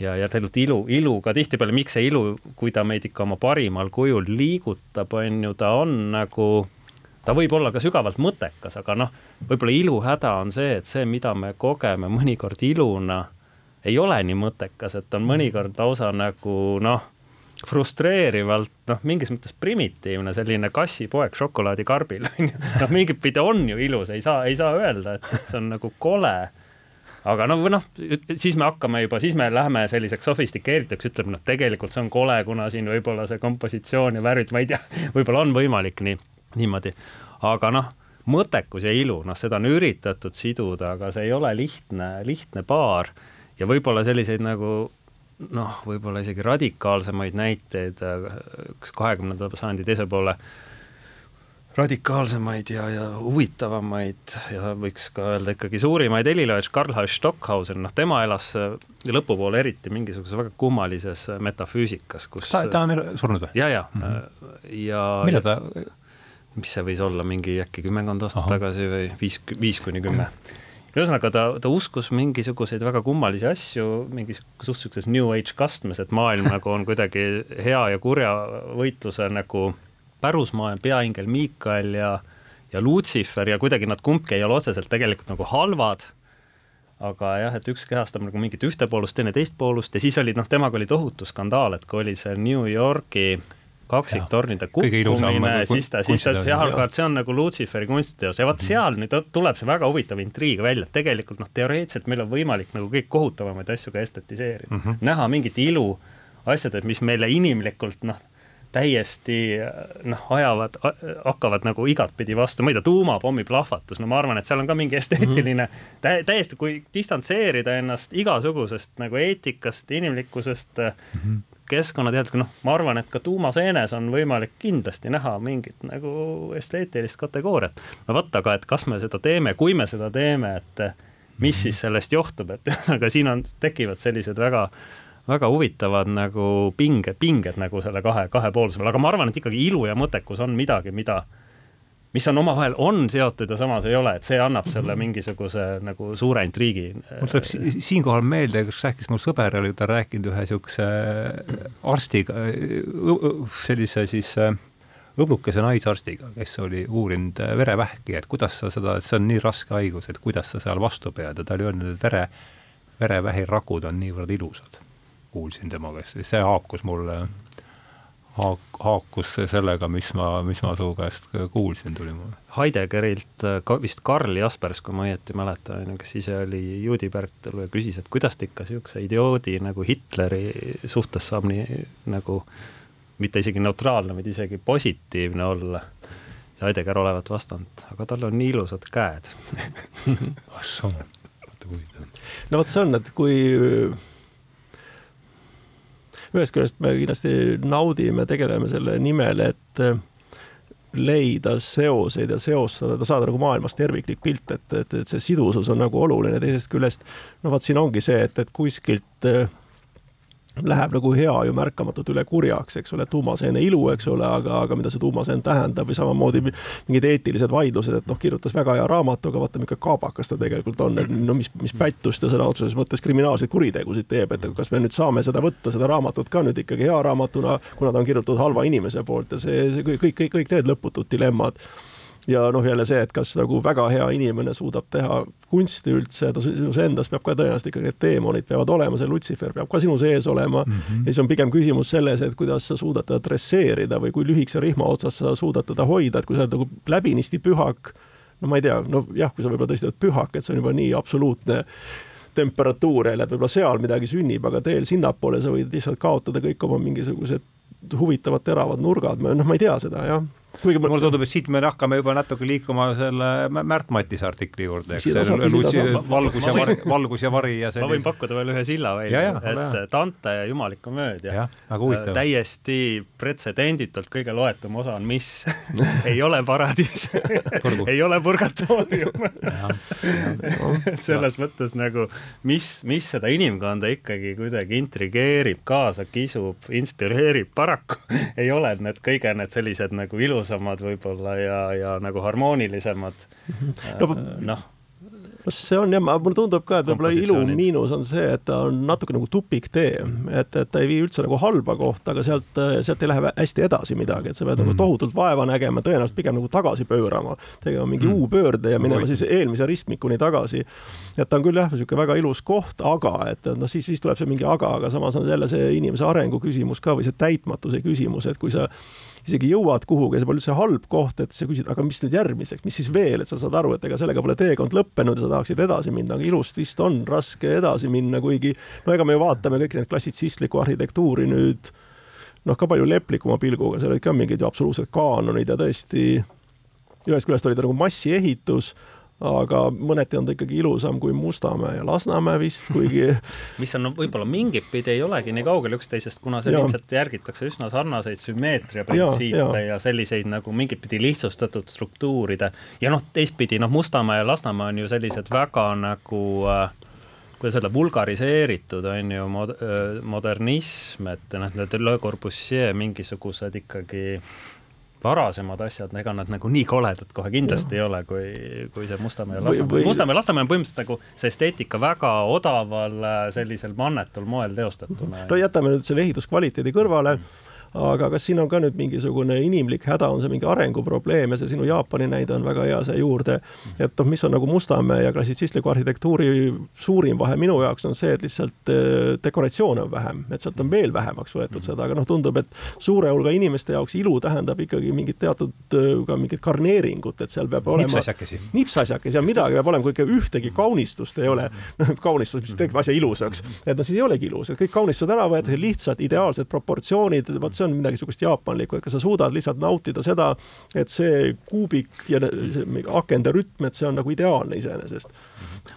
ja, ja tegelikult ilu, iluga tihtipeale, miks see ilu, kui ta meid ikka oma parimal kujul liigutab, on ju, ta on nagu, ta võib olla ka sügavalt mõttekas, aga noh, võib-olla ilu häda on see, et see, mida me kogeme mõnikord iluna ei ole nii mõttekas, et on mõnikord lausa nagu noh, frustreerivalt noh, mingis mõttes primitiivne selline kassipoeg šokolaadikarbil <laughs> on ju, noh mingit pidi on ju ilus, ei saa, ei saa öelda, et, see on nagu kole. Aga no või noh, siis me hakkame juba, siis me läheme selliseks sofistikeerituks, ütleme noh, tegelikult see on kole, kuna siin võib-olla see kompositsioon ja värvid, ma ei tea, <laughs> võib-olla on võimalik nii, niimoodi, aga noh, mõttekus ja ilu, noh, seda on üritatud siduda, aga see ei ole lihtne, lihtne paar ja võib-olla selliseid nagu noh, võib-olla isegi radikaalsemaid näiteid, kas kahekümnenda sajandi teise poole radikaalsemaid ja, ja huvitavamaid ja võiks ka öelda ikkagi suurimaid heliloojaid, Karl-Heinz Stockhausen, noh tema elas lõpupoole eriti mingisuguses väga kummalises metafüüsikas, kus ta, ta on surnud või? ja, ja mm, -hmm. ja millal ta mis see võis olla, mingi äkki kümmekond aastat Aha. tagasi või viis, viis kuni kümme mm. -hmm ühesõnaga ta, ta uskus mingisuguseid väga kummalisi asju, mingis suht sihukeses New Age kastmes, et maailm <laughs> nagu on kuidagi hea ja kurja võitluse nagu pärusmaa, peaingel Miikael ja, ja Lucifer ja kuidagi nad kumbki ei ole otseselt tegelikult nagu halvad aga jah, et üks kehastab nagu mingit ühte poolust, teine teist poolust ja siis oli noh, temaga oli tohutu skandaal, et kui oli see New Yorgi kaksiktornide kukkumine, siis ta, siis ta ütles jah, aga see on nagu Lutsiferi kunstiteos. Ja vot mhm. seal nüüd tuleb see väga huvitav intriig välja, et tegelikult noh, teoreetiliselt meil on võimalik nagu kõik kohutavamaid asju ka estetiseerida. Mm, -hmm. näha mingit ilu asjades, mis meile inimlikult noh, täiesti noh, ajavad, hakkavad nagu igatpidi vastu, ma ei tea, tuumapommi plahvatus, no ma arvan, et seal on ka mingi esteetiline mm -hmm. tä, täiesti, kui distantseerida ennast igasugusest nagu eetikast, inimlikkusest mm, -hmm keskkonnateadlik, noh, ma arvan, et ka tuumaseenes on võimalik kindlasti näha mingit nagu esteetilist kategooriat. no vot, aga et kas me seda teeme, kui me seda teeme, et mis siis sellest johtub, et <laughs> ühesõnaga siin on, tekivad sellised väga väga huvitavad nagu pinged, pinged nagu selle kahe, kahepoolsusel, aga ma arvan, et ikkagi ilu ja mõttekus on midagi, mida mis on omavahel, on seotud ja samas ei ole, et see annab selle mhm. mingisuguse nagu suure intriigi. mul tuleb si siinkohal meelde, kus rääkis mu sõber, oli ta rääkinud ühe niisuguse arstiga, sellise siis õblukese naisarstiga, kes oli uurinud verevähki, et kuidas sa seda, et see on nii raske haigus, et kuidas sa seal vastu pead ja ta oli öelnud, et vere, verevähirakud on niivõrd ilusad. kuulsin tema käest, see haakus mulle haak-, haakus see sellega, mis ma, mis ma su käest kuulsin, tuli mulle. Heideggerilt ka vist Karl Jaspers, kui ma õieti mäletan, on ju, kes ise oli juudi päritolu ja küsis, et kuidas ta ikka niisuguse idioodi nagu Hitleri suhtes saab nii nagu mitte isegi neutraalne, vaid isegi positiivne olla. Heidegger olevat vastanud, aga tal on nii ilusad käed <laughs> ah soo, vaata huvitav. no vot, see on, et kui ühest küljest me kindlasti naudime, tegeleme selle nimel, et äh, leida seoseid ja seostada, saada nagu maailmast terviklik pilt, et, et, et see sidusus on nagu oluline, teisest küljest no vot, siin ongi see, et, et kuskilt äh, läheb nagu hea ju märkamatult üle kurjaks, eks ole, tuumaseene ilu, eks ole, aga, aga mida see tuumaseen tähendab või samamoodi mingid eetilised vaidlused, et noh, kirjutas väga hea raamatu, aga vaata, milline kaabakas ta tegelikult on, et no mis, mis pättust ta sõna otseses mõttes kriminaalseid kuritegusid teeb, et kas me nüüd saame seda võtta, seda raamatut ka nüüd ikkagi hea raamatuna, kuna ta on kirjutatud halva inimese poolt ja see, see kõik, kõik, kõik need lõputud dilemmad ja noh, jälle see, et kas nagu väga hea inimene suudab teha kunsti üldse, ta sinus endas peab ka tõenäoliselt ikkagi need teemonid peavad olema, see Lutsifer peab ka sinu sees olema mm. -hmm. ja siis on pigem küsimus selles, et kuidas sa suudad teda dresseerida või kui lühikese rihma otsas sa suudad teda hoida, et kui sa oled nagu läbinisti pühak, no ma ei tea, no jah, kui sa võib-olla tõesti oled pühak, et see on juba nii absoluutne temperatuur jälle, et võib-olla seal midagi sünnib, aga teel sinnapoole sa võid lihtsalt kaotada kõik oma mingisugused huvitavad teravad nurgad, noh, ma ei tea seda jah kuigi mulle tundub, et siit me hakkame juba natuke liikuma selle Märt Matise artikli juurde, eks, valgus ja vari, valgus ja vari ja sellise. ma võin pakkuda veel ühe silla välja, et Dante ja Jumalik komöödia. täiesti pretsedenditult kõige loetum osa on mis <laughs> <laughs> ei ole paradiis. <laughs> Ei ole purgatoorium. Selles mõttes nagu, mis, mis seda inimkonda ikkagi kuidagi intrigeerib, kaasa kisub, inspireerib, paraku ei ole need kõige need sellised nagu ilusad ilusamad võib-olla ja, ja nagu harmoonilisemad. No, noh. no see on jah, mulle tundub ka, et võib-olla ilu miinus on see, et ta on natuke nagu tupiktee, et, et ta ei vii üldse nagu halba kohta, aga sealt, sealt ei lähe hästi edasi midagi, et sa pead mm. nagu tohutult vaeva nägema, tõenäoliselt pigem nagu tagasi pöörama, tegema mingi mm. U-pöörde ja minema siis eelmise ristmikuni tagasi. et ta on küll jah, niisugune väga ilus koht, aga et noh, siis, siis tuleb see mingi aga, aga samas on jälle see inimese arengu küsimus ka või see täitmatuse küsimus, et kui sa isegi jõuad kuhugi see pole üldse halb koht, et sa küsid, aga mis nüüd järgmiseks, mis siis veel, et sa saad aru, et ega sellega pole teekond lõppenud ja sa tahaksid edasi minna, aga ilust vist on raske edasi minna, kuigi no ega me ju vaatame kõiki neid klassitsistlikku arhitektuuri nüüd noh, ka palju leplikuma pilguga, seal olid ka mingid absoluutsed kaanonid ja tõesti ühest küljest oli ta nagu massiehitus aga mõneti on ta ikkagi ilusam kui Mustamäe ja Lasnamäe vist, kuigi <laughs> mis on no, võib-olla mingit pidi ei olegi nii kaugel üksteisest, kuna seal ilmselt järgitakse üsna sarnaseid sümmeetria printsiipe ja, ja. ja selliseid nagu mingit pidi lihtsustatud struktuuride ja noh, teistpidi noh, Mustamäe ja Lasnamäe on ju sellised väga nagu äh, kuidas öelda, vulgariseeritud on ju mod-, äh, modernism, et noh, need Le Corbusier mingisugused ikkagi varasemad asjad, ega nad nagu nii koledad kohe kindlasti ja. ei ole, kui, kui see Mustamäe ja Lasnamäe. Mustamäe ja Lasnamäe on põhimõtteliselt nagu see esteetika väga odaval sellisel mannetul moel teostatuna. no jätame nüüd selle ehituskvaliteedi kõrvale mm aga kas siin on ka nüüd mingisugune inimlik häda, on see mingi arenguprobleem ja see sinu Jaapani näide on väga hea see juurde, et noh, mis on nagu Mustamäe ja klassitsistliku arhitektuuri suurim vahe minu jaoks on see, et lihtsalt äh, dekoratsioone on vähem, et sealt on veel vähemaks võetud seda, aga noh, tundub, et suure hulga inimeste jaoks ilu tähendab ikkagi mingit teatud äh, ka mingit garneeringut, et seal peab olema nipsasjakesi, nipsasjakesi ja midagi peab olema, kui ühtegi kaunistust ei ole, noh, <laughs> kaunistus, mis teeb asja ilusaks, et noh, siis ei olegi ilus, et kõik kaunistused ära võetakse, lihtsalt ideaalsed proportsioonid, vot see on midagi niisugust jaapanlikku, et kas sa suudad lihtsalt nautida seda, et see kuubik ja see akende rütm, et see on nagu ideaalne iseenesest.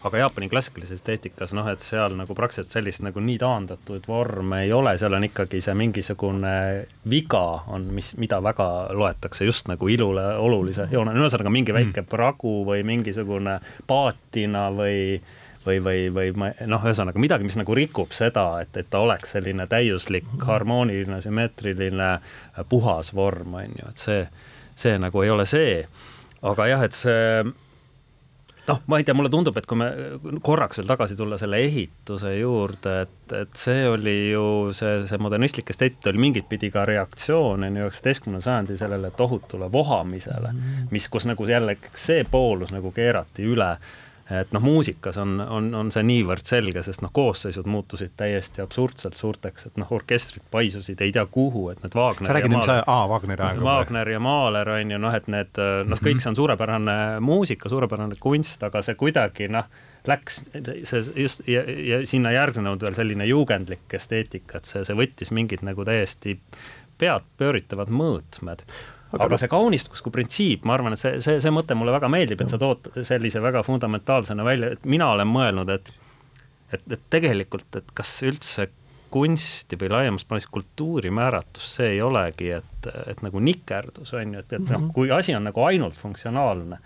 aga Jaapani klassikalises esteetikas noh, et seal nagu praktiliselt sellist nagu nii taandatud vorme ei ole, seal on ikkagi see mingisugune viga on, mis, mida väga loetakse just nagu ilule olulise joone, ühesõnaga mingi väike mm. pragu või mingisugune paatina või või, või, või ma noh, ühesõnaga midagi, mis nagu rikub seda, et, et ta oleks selline täiuslik, harmooniline, sümmeetriline, puhas vorm, on ju, et see, see nagu ei ole see. aga jah, et see noh, ma ei tea, mulle tundub, et kui me korraks veel tagasi tulla selle ehituse juurde, et, et see oli ju see, see modernistlik esteetika oli mingit pidi ka reaktsioon on ju üheksateistkümnenda sajandi sellele tohutule vohamisele, mis, kus nagu jälle see poolus nagu keerati üle et noh, muusikas on, on, on see niivõrd selge, sest noh, koosseisud muutusid täiesti absurdselt suurteks, et noh, orkestrid paisusid ei tea kuhu, et need Wagner sa räägid nüüd, aa, Wagneri aega. Wagner ja Mahler on ju noh, et need noh, kõik see on suurepärane muusika, suurepärane kunst, aga see kuidagi noh, läks see just ja, ja sinna järgnenud veel selline juugendlik esteetika, et see, see võttis mingid nagu täiesti pead pööritavad mõõtmed aga, aga see kaunistusku printsiip, ma arvan, et see, see, see mõte mulle väga meeldib, et sa tood sellise väga fundamentaalsena välja, et mina olen mõelnud, et et, et tegelikult, et kas üldse kunsti või laiemas plaanis kultuuri määratlus, see ei olegi, et, et nagu nikerdus, on ju, et, et noh, mhm. kui asi on nagu ainult funktsionaalne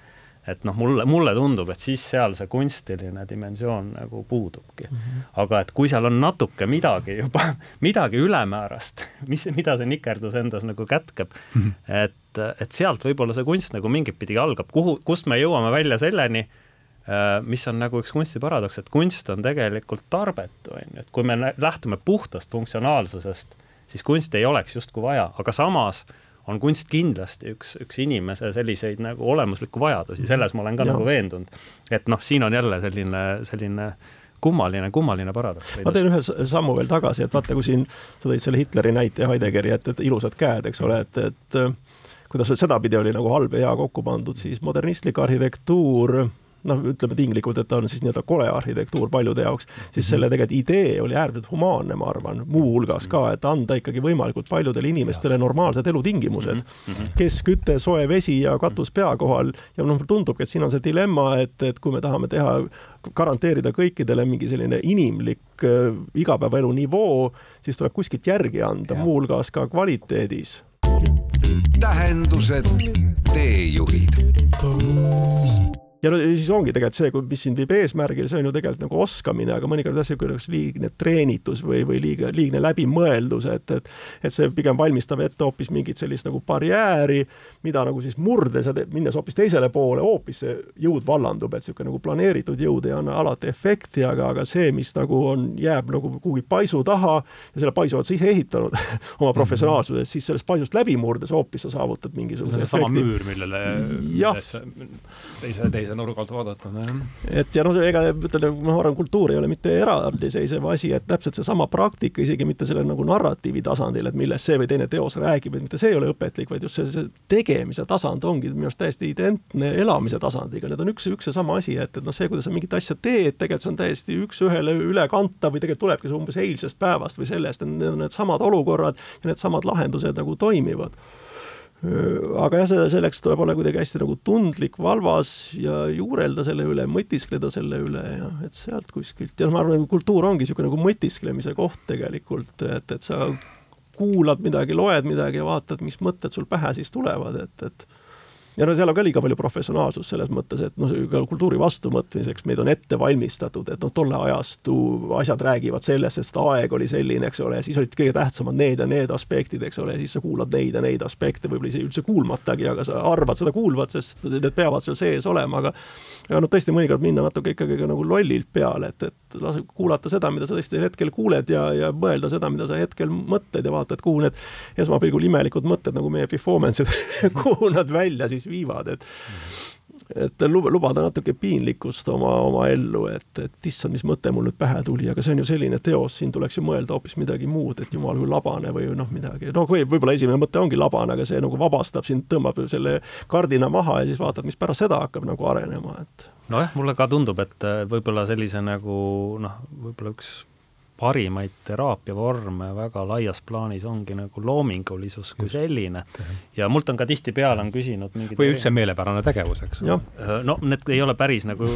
et noh, mulle, mulle tundub, et siis seal see kunstiline dimensioon nagu puudubki mm. -hmm. aga et kui seal on natuke midagi juba, <laughs> midagi ülemäärast, mis, mida see nikerdus endas nagu kätkeb mm, -hmm. et, et sealt võib-olla see kunst nagu mingit pidi algab, kuhu, kust me jõuame välja selleni, äh, mis on nagu üks kunsti paradoks, et kunst on tegelikult tarbetu, on ju, et kui me lähtume puhtast funktsionaalsusest, siis kunsti ei oleks justkui vaja, aga samas on kunst kindlasti üks, üks inimese selliseid nagu olemuslikku vajadusi, selles ma olen ka ja. nagu veendunud. et noh, siin on jälle selline, selline kummaline, kummaline paradoks. ma teen ühe sammu veel tagasi, et vaata, kui siin sa tõid selle Hitleri näite Heideggeri, et, et ilusad käed, eks ole, et, et kuidas sedapidi oli nagu halb ja hea kokku pandud, siis modernistlik arhitektuur noh, ütleme tinglikult, et ta on siis nii-öelda kole arhitektuur paljude jaoks, siis selle tegelikult idee oli äärmiselt humaanne, ma arvan, muuhulgas ka, et anda ikkagi võimalikult paljudele inimestele normaalsed elutingimused. Mhm, mhm. keskküte, soe vesi ja katus pea kohal ja noh, tundubki, et siin on see dilemma, et, et kui me tahame teha, garanteerida kõikidele mingi selline inimlik äh, igapäevaelu nivoo, siis tuleb kuskilt järgi anda, muuhulgas ka kvaliteedis. tähendused, teejuhid ja no siis ongi tegelikult see, mis sind viib eesmärgile, see on ju tegelikult nagu oskamine, aga mõnikord jah, niisugune liigne treenitus või, või liiga, liigne läbimõeldus, et, et et see pigem valmistab ette hoopis mingit sellist nagu barjääri, mida nagu siis murdes ja minnes hoopis teisele poole, hoopis see jõud vallandub, et niisugune nagu planeeritud jõud ei anna alati efekti, aga, aga see, mis nagu on, jääb nagu kuhugi paisu taha ja selle paisu oled sa ise ehitanud <laughs> oma professionaalsuses, siis sellest paisust läbi murdes hoopis sa saavutad mingisuguse efekti. sama müür, millele, teise, teise teise nurga alt vaadatuna, jah. et ja noh, ega ütelda, ma arvan, kultuur ei ole mitte eraldiseisev asi, et täpselt seesama praktika, isegi mitte selle nagu narratiivi tasandil, et millest see või teine teos räägib, et mitte see ei ole õpetlik, vaid just see, see tegemise tasand ongi minu arust täiesti identne elamise tasandiga, need on üks, üks ja sama asi, et, et noh, see, kuidas sa mingit asja teed, tegelikult see on täiesti üks-ühele ülekantav või tegelikult tulebki see umbes eilsest päevast või sellest, need on needsamad olukorrad ja needsamad lahendused nagu toimivad aga jah, see, selleks tuleb olla kuidagi hästi nagu tundlik, valvas ja juurelda selle üle, mõtiskleda selle üle ja et sealt kuskilt. Ja noh, ma arvan, kultuur ongi niisugune nagu mõtisklemise koht tegelikult, et, et sa kuulad midagi, loed midagi ja vaatad, mis mõtted sul pähe siis tulevad, et, et ja no seal on ka liiga palju professionaalsust selles mõttes, et noh, kultuuri vastuvõtmiseks meid on ette valmistatud, et noh, tolle ajastu asjad räägivad sellest, sest aeg oli selline, eks ole, siis olid kõige tähtsamad need ja need aspektid, eks ole, siis sa kuulad neid ja neid aspekte, võib-olla isegi üldse kuulmatagi, aga sa arvad seda kuulvat, sest need peavad seal sees olema, aga aga noh, tõesti mõnikord minna natuke ikkagi ka nagu lollilt peale, et, et lase kuulata seda, mida sa tõesti hetkel kuuled ja, ja mõelda seda, mida sa hetkel mõtled ja vaatad, kuhu need esmapilgul imelikud mõtted nagu meie performance'id <laughs> kuhu nad välja siis siis viivad, et et lubada natuke piinlikkust oma, oma ellu, et, et issand, mis mõte mul nüüd pähe tuli, aga see on ju selline teos, siin tuleks ju mõelda hoopis midagi muud, et jumal kui labane või noh, midagi, noh, või võib-olla esimene mõte ongi labane, aga see nagu vabastab sind, tõmbab selle kardina maha ja siis vaatad, mis pärast seda hakkab nagu arenema, et nojah, mulle ka tundub, et võib-olla sellise nagu noh, võib-olla üks parimaid teraapiavorme väga laias plaanis ongi nagu loomingulisus kui selline. ja mult on ka tihtipeale on küsinud mingid või üldse meelepärane tegevus, eks ole. Äh, no need ei ole päris nagu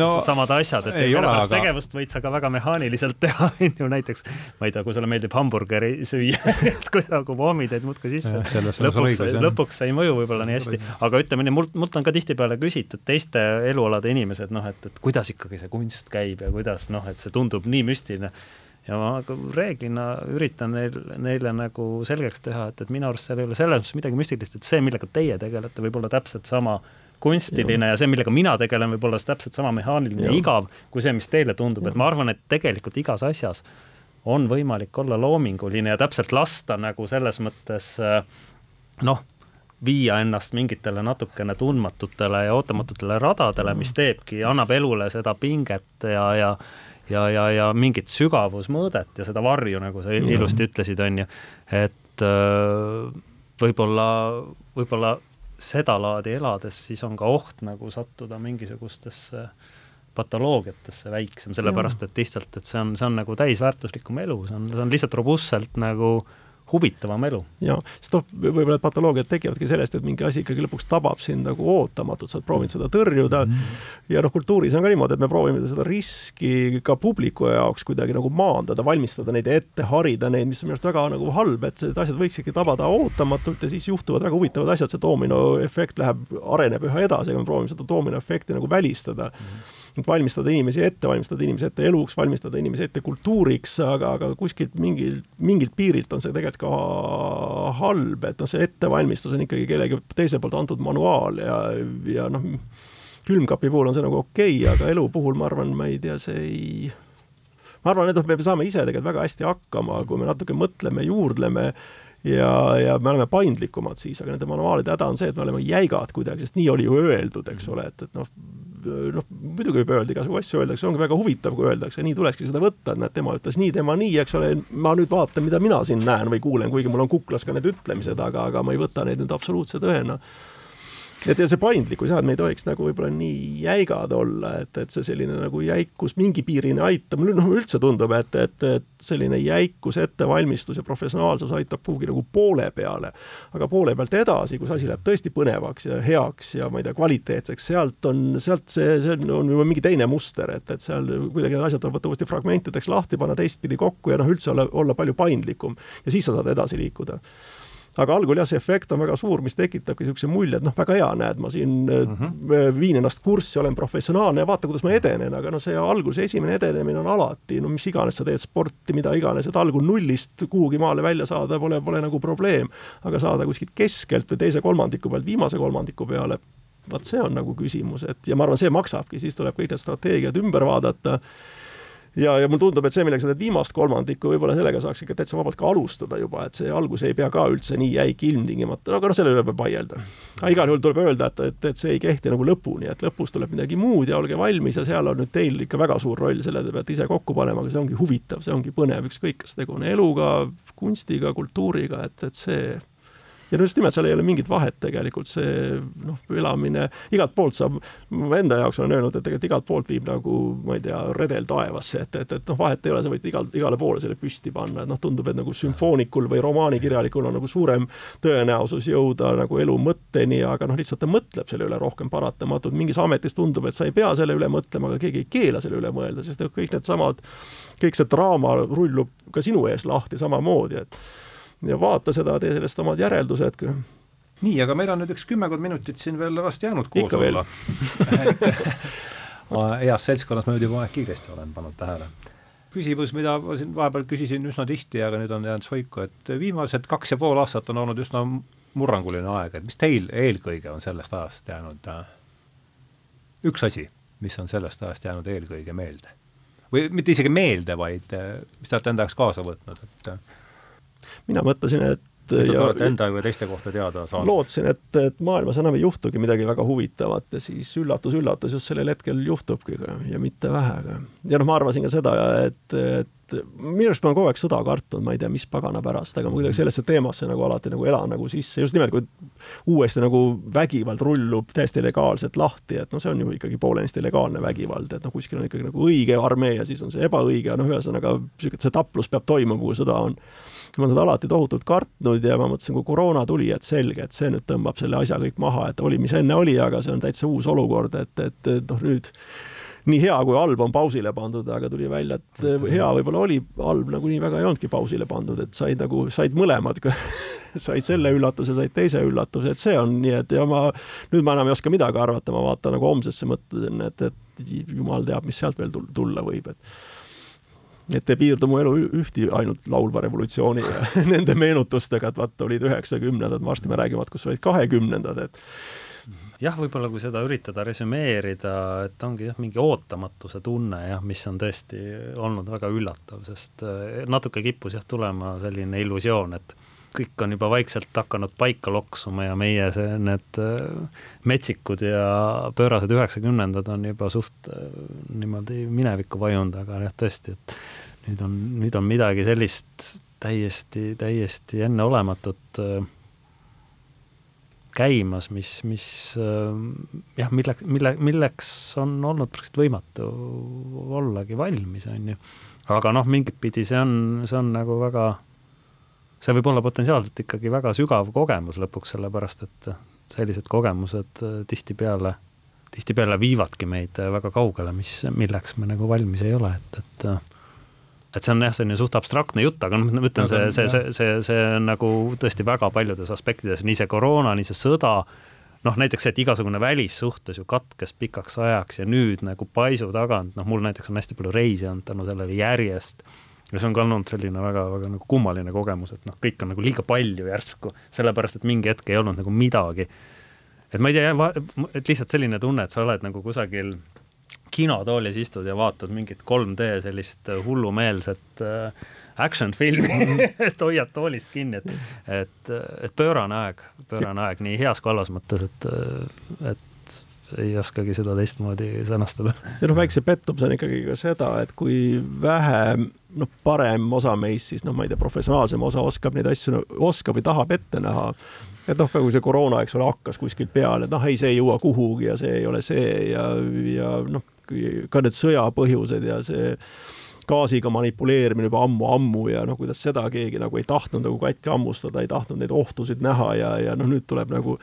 no, samad asjad, et meelepärast aga... tegevust võid sa ka väga mehaaniliselt teha, <laughs> on ju, näiteks ma ei tea, kui sulle meeldib hamburgeri süüa <laughs> et kui sa nagu voomid neid muudkui sisse, lõpuks, lõpuks see ei mõju võib-olla nii hästi, aga ütleme nii, mult, mult on ka tihtipeale küsitud teiste elualade inimesed, noh, et, et kuidas ikkagi see kunst käib ja kuidas noh, et see tundub nii müstiline ja ma reeglina üritan neil, neile nagu selgeks teha, et, et minu arust seal ei ole selles mõttes midagi müstilist, et see, millega teie tegelete, võib olla täpselt sama kunstiline ja, ja see, millega mina tegelen, võib olla täpselt sama mehaaniline ja igav kui see, mis teile tundub, et ma arvan, et tegelikult igas asjas on võimalik olla loominguline ja täpselt lasta nagu selles mõttes noh, viia ennast mingitele natukene tundmatutele ja ootamatutele radadele, mis teebki, annab elule seda pinget ja, ja ja, ja, ja mingit sügavusmõõdet ja seda varju, nagu sa ilusti ütlesid, on ju, et võib-olla, võib-olla sedalaadi elades siis on ka oht nagu sattuda mingisugustesse patoloogiatesse väiksem, sellepärast et lihtsalt, et see on, see on nagu täisväärtuslikum elu, see on, see on lihtsalt robustselt nagu äh, huvitavam elu. jaa, sest noh, võib-olla need patoloogiad tekivadki sellest, et mingi asi ikkagi lõpuks tabab sind nagu ootamatult, sa oled proovinud seda tõrjuda mm -hmm. ja noh, kultuuris on ka niimoodi, et me proovime seda riski ka publiku jaoks kuidagi nagu maandada, valmistada neid ette, harida neid, mis on minu arust väga nagu halb, et need asjad võiksidki tabada ootamatult ja siis juhtuvad väga huvitavad asjad, see doominoefekt läheb, areneb üha edasi, aga me proovime seda doominoefekti nagu välistada mm. -hmm et valmistada inimesi ette, valmistada inimesi ette eluks, valmistada inimesi ette kultuuriks, aga, aga kuskilt mingil, mingilt piirilt on see tegelikult ka halb, et noh, see ettevalmistus on ikkagi kellegi teise poolt antud manuaal ja, ja noh, külmkapi puhul on see nagu okei okay,, aga elu puhul ma arvan, ma ei tea, see ei ma arvan, et noh, me saame ise tegelikult väga hästi hakkama, kui me natuke mõtleme, juurdleme ja, ja me oleme paindlikumad siis, aga nende manuaalide häda on see, et me oleme jäigad kuidagi, sest nii oli ju öeldud, eks ole, et, et noh, noh, muidugi võib öelda igasugu asju öeldakse, ongi väga huvitav, kui öeldakse, nii tulekski seda võtta, et näed, tema ütles nii, tema nii, eks ole, ma nüüd vaatan, mida mina siin näen või kuulen, kuigi mul on kuklas ka need ütlemised, aga, aga ma ei võta neid nüüd absoluutse tõena et ja see paindlikkus jah, et me ei tohiks nagu võib-olla nii jäigad olla, et, et see selline nagu jäikus mingi piirini aitab, mulle noh, üldse tundub, et, et, et selline jäikus, ettevalmistus ja professionaalsus aitab kuhugi nagu poole peale. aga poole pealt edasi, kus asi läheb tõesti põnevaks ja heaks ja ma ei tea, kvaliteetseks, sealt on, sealt see, see on, on juba mingi teine muster, et, et seal kuidagi need asjad tuleb uuesti fragmentideks lahti, panna teistpidi kokku ja noh, üldse olla, olla palju paindlikum ja siis sa saad edasi liikuda aga algul jah, see efekt on väga suur, mis tekitabki niisuguse mulje, et noh, väga hea, näed, ma siin mm -hmm. viin ennast kurssi, olen professionaalne ja vaata, kuidas ma edenen, aga noh, see algul, see esimene edenemine on alati, no mis iganes sa teed sporti, mida iganes, et algul nullist kuhugi maale välja saada pole, pole nagu probleem. aga saada kuskilt keskelt või teise kolmandiku pealt viimase kolmandiku peale, vaat see on nagu küsimus, et ja ma arvan, see maksabki, siis tuleb kõik need strateegiad ümber vaadata ja, ja mulle tundub, et see, millega teed viimast kolmandikku, võib-olla sellega saaks ikka täitsa vabalt ka alustada juba, et see algus ei pea ka üldse nii jäik ilmtingimata, aga noh, selle üle võib vaielda. aga igal juhul tuleb öelda, et, et, et see ei kehti nagu lõpuni, et lõpus tuleb midagi muud ja olge valmis ja seal on nüüd teil ikka väga suur roll, selle te peate ise kokku panema, aga see ongi huvitav, see ongi põnev, ükskõik, kas tegu on eluga, kunstiga, kultuuriga, et, et see ja just nimelt seal ei ole mingit vahet tegelikult, see noh, elamine igalt poolt saab, ma enda jaoks olen öelnud, et tegelikult igalt poolt viib nagu ma ei tea, redel taevasse, et, et, et noh, vahet ei ole, sa võid igal, igale poole selle püsti panna, et noh, tundub, et nagu sümfoonikul või romaanikirjalikul on nagu suurem tõenäosus jõuda nagu elu mõtteni, aga noh, lihtsalt ta mõtleb selle üle rohkem paratamatult, mingis ametis tundub, et sa ei pea selle üle mõtlema, aga keegi ei keela selle üle mõelda, sest kõik needsamad, kõik see draama rullub ka sinu ees lahti samamoodi, et ja vaata seda, tee sellest omad järeldused. nii, aga meil on nüüd üks kümmekond minutit siin veel vast jäänud koos Ikka olla heas seltskonnas ma juba aeg kiiresti olen pannud tähele. küsimus, mida ma siin vahepeal küsisin üsna tihti, aga nüüd on jäänud soiku, et viimased kaks ja pool aastat on olnud üsna murranguline aeg, et mis teil eelkõige on sellest ajast jäänud äh, üks asi, mis on sellest ajast jäänud eelkõige meelde? või mitte isegi meelde, vaid äh, mis te olete enda jaoks kaasa võtnud, et äh, mina mõtlesin, et mida te olete enda või teiste kohta teada saanud? lootsin, et, et maailmas enam ei juhtugi midagi väga huvitavat ja siis üllatus-üllatus, just sellel hetkel juhtubki ja mitte vähe. ja noh, ma arvasin ka seda, et, et minu arust ma olen kogu aeg sõda kartnud, ma ei tea, mis pagana pärast, aga ma kuidagi sellesse teemasse nagu alati nagu elan nagu sisse, just nimelt, kui uuesti nagu vägivald rullub täiesti legaalselt lahti, et noh, see on ju ikkagi poolenisti legaalne vägivald, et noh, kuskil on ikkagi nagu õige armee ja siis on see ebaõige, noh, ühesõnaga see taplus peab toimuma, kui sõda on ma olen seda alati tohutult kartnud ja ma mõtlesin, kui koroona tuli, et selge, et see nüüd tõmbab selle asja kõik maha, et oli, mis enne oli, aga see on täitsa uus olukord, et, et, et noh, nüüd nii hea kui halb on pausile pandud, aga tuli välja, et hea võib-olla oli, halb nagunii väga ei olnudki pausile pandud, et said nagu, said mõlemad <laughs> said selle üllatuse, said teise üllatuse, et see on nii, et ja ma, nüüd ma enam ei oska midagi arvata, ma vaatan nagu homsesse, mõtlen, et, et jumal teab, mis sealt veel tulla võib, et et ei piirdu mu elu ühti ainult laulva revolutsiooni ja <laughs> nende meenutustega, et vaata, olid üheksakümnendad, varsti me räägime, kus olid kahekümnendad, et jah, võib-olla kui seda üritada resümeerida, et ongi jah, mingi ootamatuse tunne jah, mis on tõesti olnud väga üllatav, sest eh, natuke kippus jah tulema selline illusioon, et kõik on juba vaikselt hakanud paika loksuma ja meie see, need äh, metsikud ja pöörased üheksakümnendad on juba suht äh, niimoodi minevikku vajunud, aga jah, tõesti, et nüüd on, nüüd on midagi sellist täiesti, täiesti enneolematut äh, käimas, mis, mis jah, mille, mille, milleks on olnud praktiliselt võimatu ollagi valmis, on ju. aga noh, mingit pidi see on, see on nagu väga see võib olla potentsiaalselt ikkagi väga sügav kogemus lõpuks, sellepärast et sellised kogemused äh, tihtipeale, tihtipeale viivadki meid äh, väga kaugele, mis, milleks me nagu valmis ei ole, et, et äh, et see on jah, selline suht abstraktne jutt, aga noh, ma ütlen, see, see, see, see, see on nagu tõesti väga paljudes aspektides, nii see koroona, nii see sõda, noh, näiteks see, et igasugune välissuhtlus ju katkes pikaks ajaks ja nüüd nagu paisu tagant, noh, mul näiteks on hästi palju reisi olnud tänu sellele järjest ja see on ka olnud selline väga-väga nagu kummaline kogemus, et noh, kõik on nagu liiga palju järsku, sellepärast et mingi hetk ei olnud nagu midagi. et ma ei tea, et lihtsalt selline tunne, et sa oled nagu kusagil kinotoolis istud ja vaatad mingit 3D sellist hullumeelset äh, action filmi et <laughs> <laughs> hoiad toolist kinni, et, et, et pöörane aeg, pöörane aeg nii heas kui halvas mõttes, et, et ei oskagi seda teistmoodi sõnastada. ja noh, väikse pettumus on ikkagi ka seda, et kui vähe noh, parem osa meist siis noh, ma ei tea, professionaalsem osa oskab neid asju, oskab või tahab ette näha. et noh, kui see koroona, eks ole, hakkas kuskilt peale, et noh, ei, see ei jõua kuhugi ja see ei ole see ja, ja noh, ka need sõjapõhjused ja see gaasiga manipuleerimine juba ammu-ammu ja noh, kuidas seda keegi nagu ei tahtnud nagu katki hammustada, ei tahtnud neid ohtusid näha ja, ja noh, nüüd tuleb nagu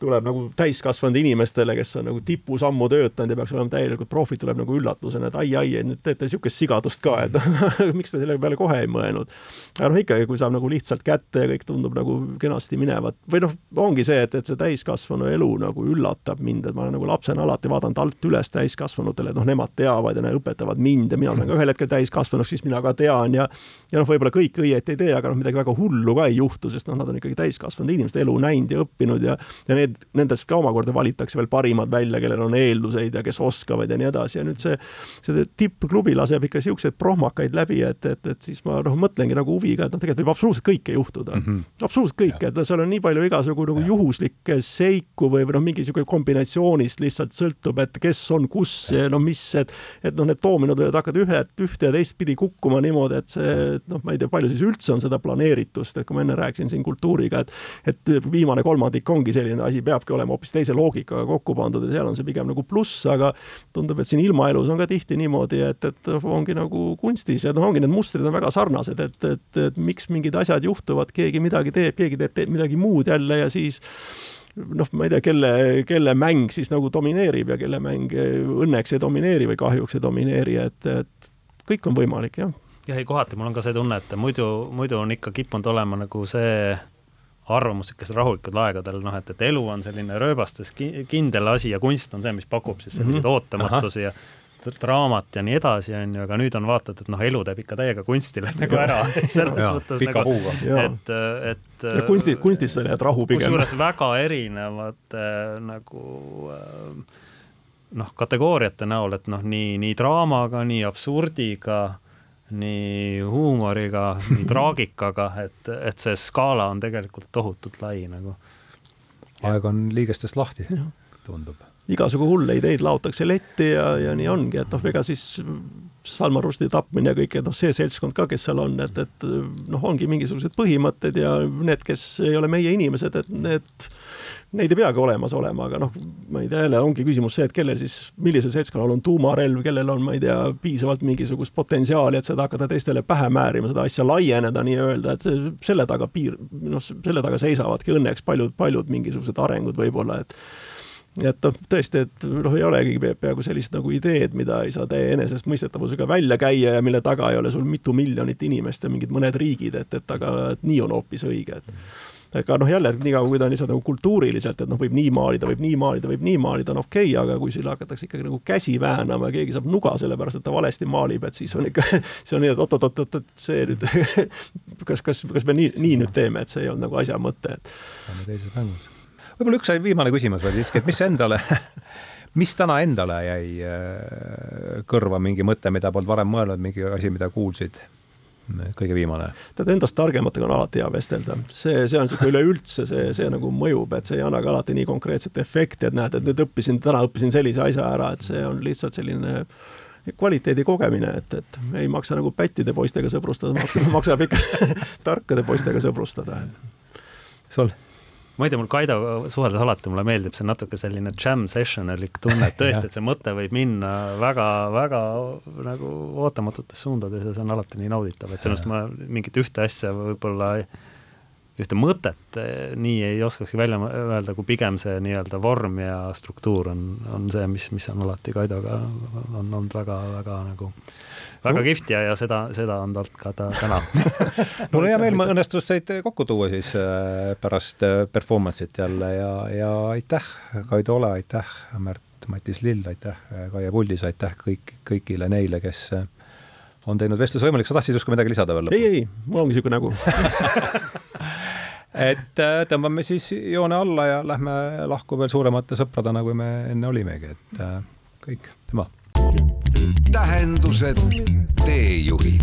tuleb nagu täiskasvanud inimestele, kes on nagu tipus ammu töötanud ja peaks olema täielikult profid, tuleb nagu üllatusena, et ai-ai, et nüüd teete niisugust sigadust ka, et <laughs> miks te selle peale kohe ei mõelnud. aga noh, ikkagi, kui saab nagu lihtsalt kätte ja kõik tundub nagu kenasti minevat või noh, ongi see, et, et see täiskasvanu elu nagu üllatab mind, et ma olen nagu lapsena alati vaadanud alt üles täiskasvanutele, et noh, nemad teavad ja nad õpetavad mind ja mina saan ka ühel hetkel täiskasvanuks, siis mina ka tean ja ja noh, võib-olla kõik õieti ei tee, aga noh, midagi väga hullu ka ei juhtu, sest noh, nad on ikkagi täiskasvanud inimesed, elu näinud ja õppinud ja ja need need, nendest ka omakorda valitakse veel parimad välja, kellel on eelduseid ja kes oskavad ja nii edasi ja nüüd see, see tippklubi laseb ikka niisuguseid prohmakaid läbi, et, et, et siis ma noh, mõtlengi nagu huviga, et noh, tegelikult võib absoluutselt kõike juhtuda mm. -hmm. absoluutselt kõike, et seal on nii palju igasugu nagu juhuslikke seiku või, või noh, mingi niisugune kombinatsioonist lihtsalt sõltub, et kes on kus ja no mis, et et noh, need doominod võivad hakata ühe, ühte ja teistpidi kukkuma niimoodi, et see, noh, ma ei tea, palju siis üldse on seda planeeritust, et kui ma enne rääkisin siin kultuuriga, et et viimane kolmandik ongi selline asi, peabki olema hoopis teise loogikaga kokku pandud ja seal on see pigem nagu pluss, aga tundub, et siin ilmaelus on ka tihti niimoodi, et, et ongi nagu kunstis ja noh, ongi need mustrid on väga sarnased, et, et, et miks mingid asjad juhtuvad, keegi midagi teeb, keegi teeb, teeb midagi muud jälle ja siis noh, ma ei tea, kelle, kelle mäng siis nagu domineerib ja kelle mäng õnneks ei domineeri või kahjuks ei domineeri, et, et kõik on võimalik, jah. jah, ei kohati mul on ka see tunne, et muidu, muidu on ikka kippunud olema nagu see arvamus niisugustel rahulikel aegadel, noh, et, et elu on selline rööbastes kindel asi ja kunst on see, mis pakub siis selliseid mm -hmm. ootamatusi ja draamat ja nii edasi, on ju, aga nüüd on vaatad, et noh, elu teeb ikka täiega kunstile nagu ära, et <laughs> selles ja, mõttes pika nagu, et, et ja kunsti, kunstis sa leiad rahu pigem. kusjuures väga erinevate äh, nagu äh, noh, kategooriate näol, et noh, nii, nii draamaga, nii absurdiga nii huumoriga, nii <laughs> traagikaga, et, et see skaala on tegelikult tohutult lai nagu. aeg on liigestest lahti, tundub. igasugu hulle ideid laotakse letti ja, ja nii ongi, et noh, ega siis Salman Rushdie tapmine ja kõik, et noh, see seltskond ka, kes seal on, et, et noh, ongi mingisugused põhimõtted ja need, kes ei ole meie inimesed, et need neid ei peagi olemas olema, aga noh, ma ei tea, jälle ongi küsimus see, et kellel siis, millisel seltskonnal on tuumarelv, kellel on, ma ei tea, piisavalt mingisugust potentsiaali, et seda hakata teistele pähe määrima, seda asja laieneda nii-öelda, et see, selle taga piir, noh, selle taga seisavadki õnneks paljud, paljud mingisugused arengud võib-olla, et et noh, tõesti, et noh, ei olegi peaaegu sellist nagu ideed, mida ei saa täie enesestmõistetavusega välja käia ja mille taga ei ole sul mitu miljonit inimest ja mingid mõned riigid, et, et aga et nii on hoopis õige, et aga noh, jälle niikaua, kui ta on lihtsalt nagu kultuuriliselt, et noh, võib nii maalida, võib nii maalida, võib nii maalida, on okei okay,, aga kui siin hakatakse ikkagi nagu käsi väänama ja keegi saab nuga sellepärast, et ta valesti maalib, et siis on ikka, <laughs> see on nii, et oot-oot-oot, et see nüüd <laughs> kas, kas, kas me nii, nii nüüd teeme, et see ei olnud nagu asja mõte, et. oleme teises mängus. võib-olla üks viimane küsimus veel siiski, et mis endale <laughs> mis täna endale jäi äh, kõrva mingi mõte, mida polnud varem mõelnud, mingi asi, mida kuulsid? Kõige viimane. tead, endast targematega on alati hea vestelda, see, see on niisugune üleüldse, see, see nagu mõjub, et see ei anna ka alati nii konkreetset efekti, et näed, et nüüd õppisin, täna õppisin sellise asja ära, et see on lihtsalt selline kvaliteedi kogemine, et, et ei maksa nagu pättide poistega sõbrustada, maksab, <laughs> maksab ikka <laughs> tarkade poistega sõbrustada. sul? Ma ei tea, mul Kaidoga suheldes alati mulle meeldib see natuke selline jam session'ilik tunne, et <laughs> tõesti, et see mõte võib minna väga-väga nagu ootamatutes suundades ja see on alati nii nauditav, et sellest ma mingit ühte asja võib-olla ühte mõtet eh, nii ei oskakski välja öelda, kui pigem see nii-öelda vorm ja struktuur on, on see, mis, mis on alati Kaidoga on olnud väga-väga nagu väga kihvt ja, ja seda, seda on talt ka ta täna. <laughs> Mul on hea meel, õnnestus teid kokku tuua siis äh, pärast äh, performance'it jälle ja, ja aitäh, Kaido Ole, aitäh, Märt Matis Lill, aitäh, Kaie Puldis, aitäh kõik, kõigile neile, kes äh, on teinud vestluse võimalik, sa tahtsid justkui midagi lisada veel? ei, ei, mul ongi niisugune nägu. <laughs> Et tõmbame siis joone alla ja lähme lahku veel suuremate sõpradena, kui me enne olimegi, et kõik, tema tähendused, teejuhid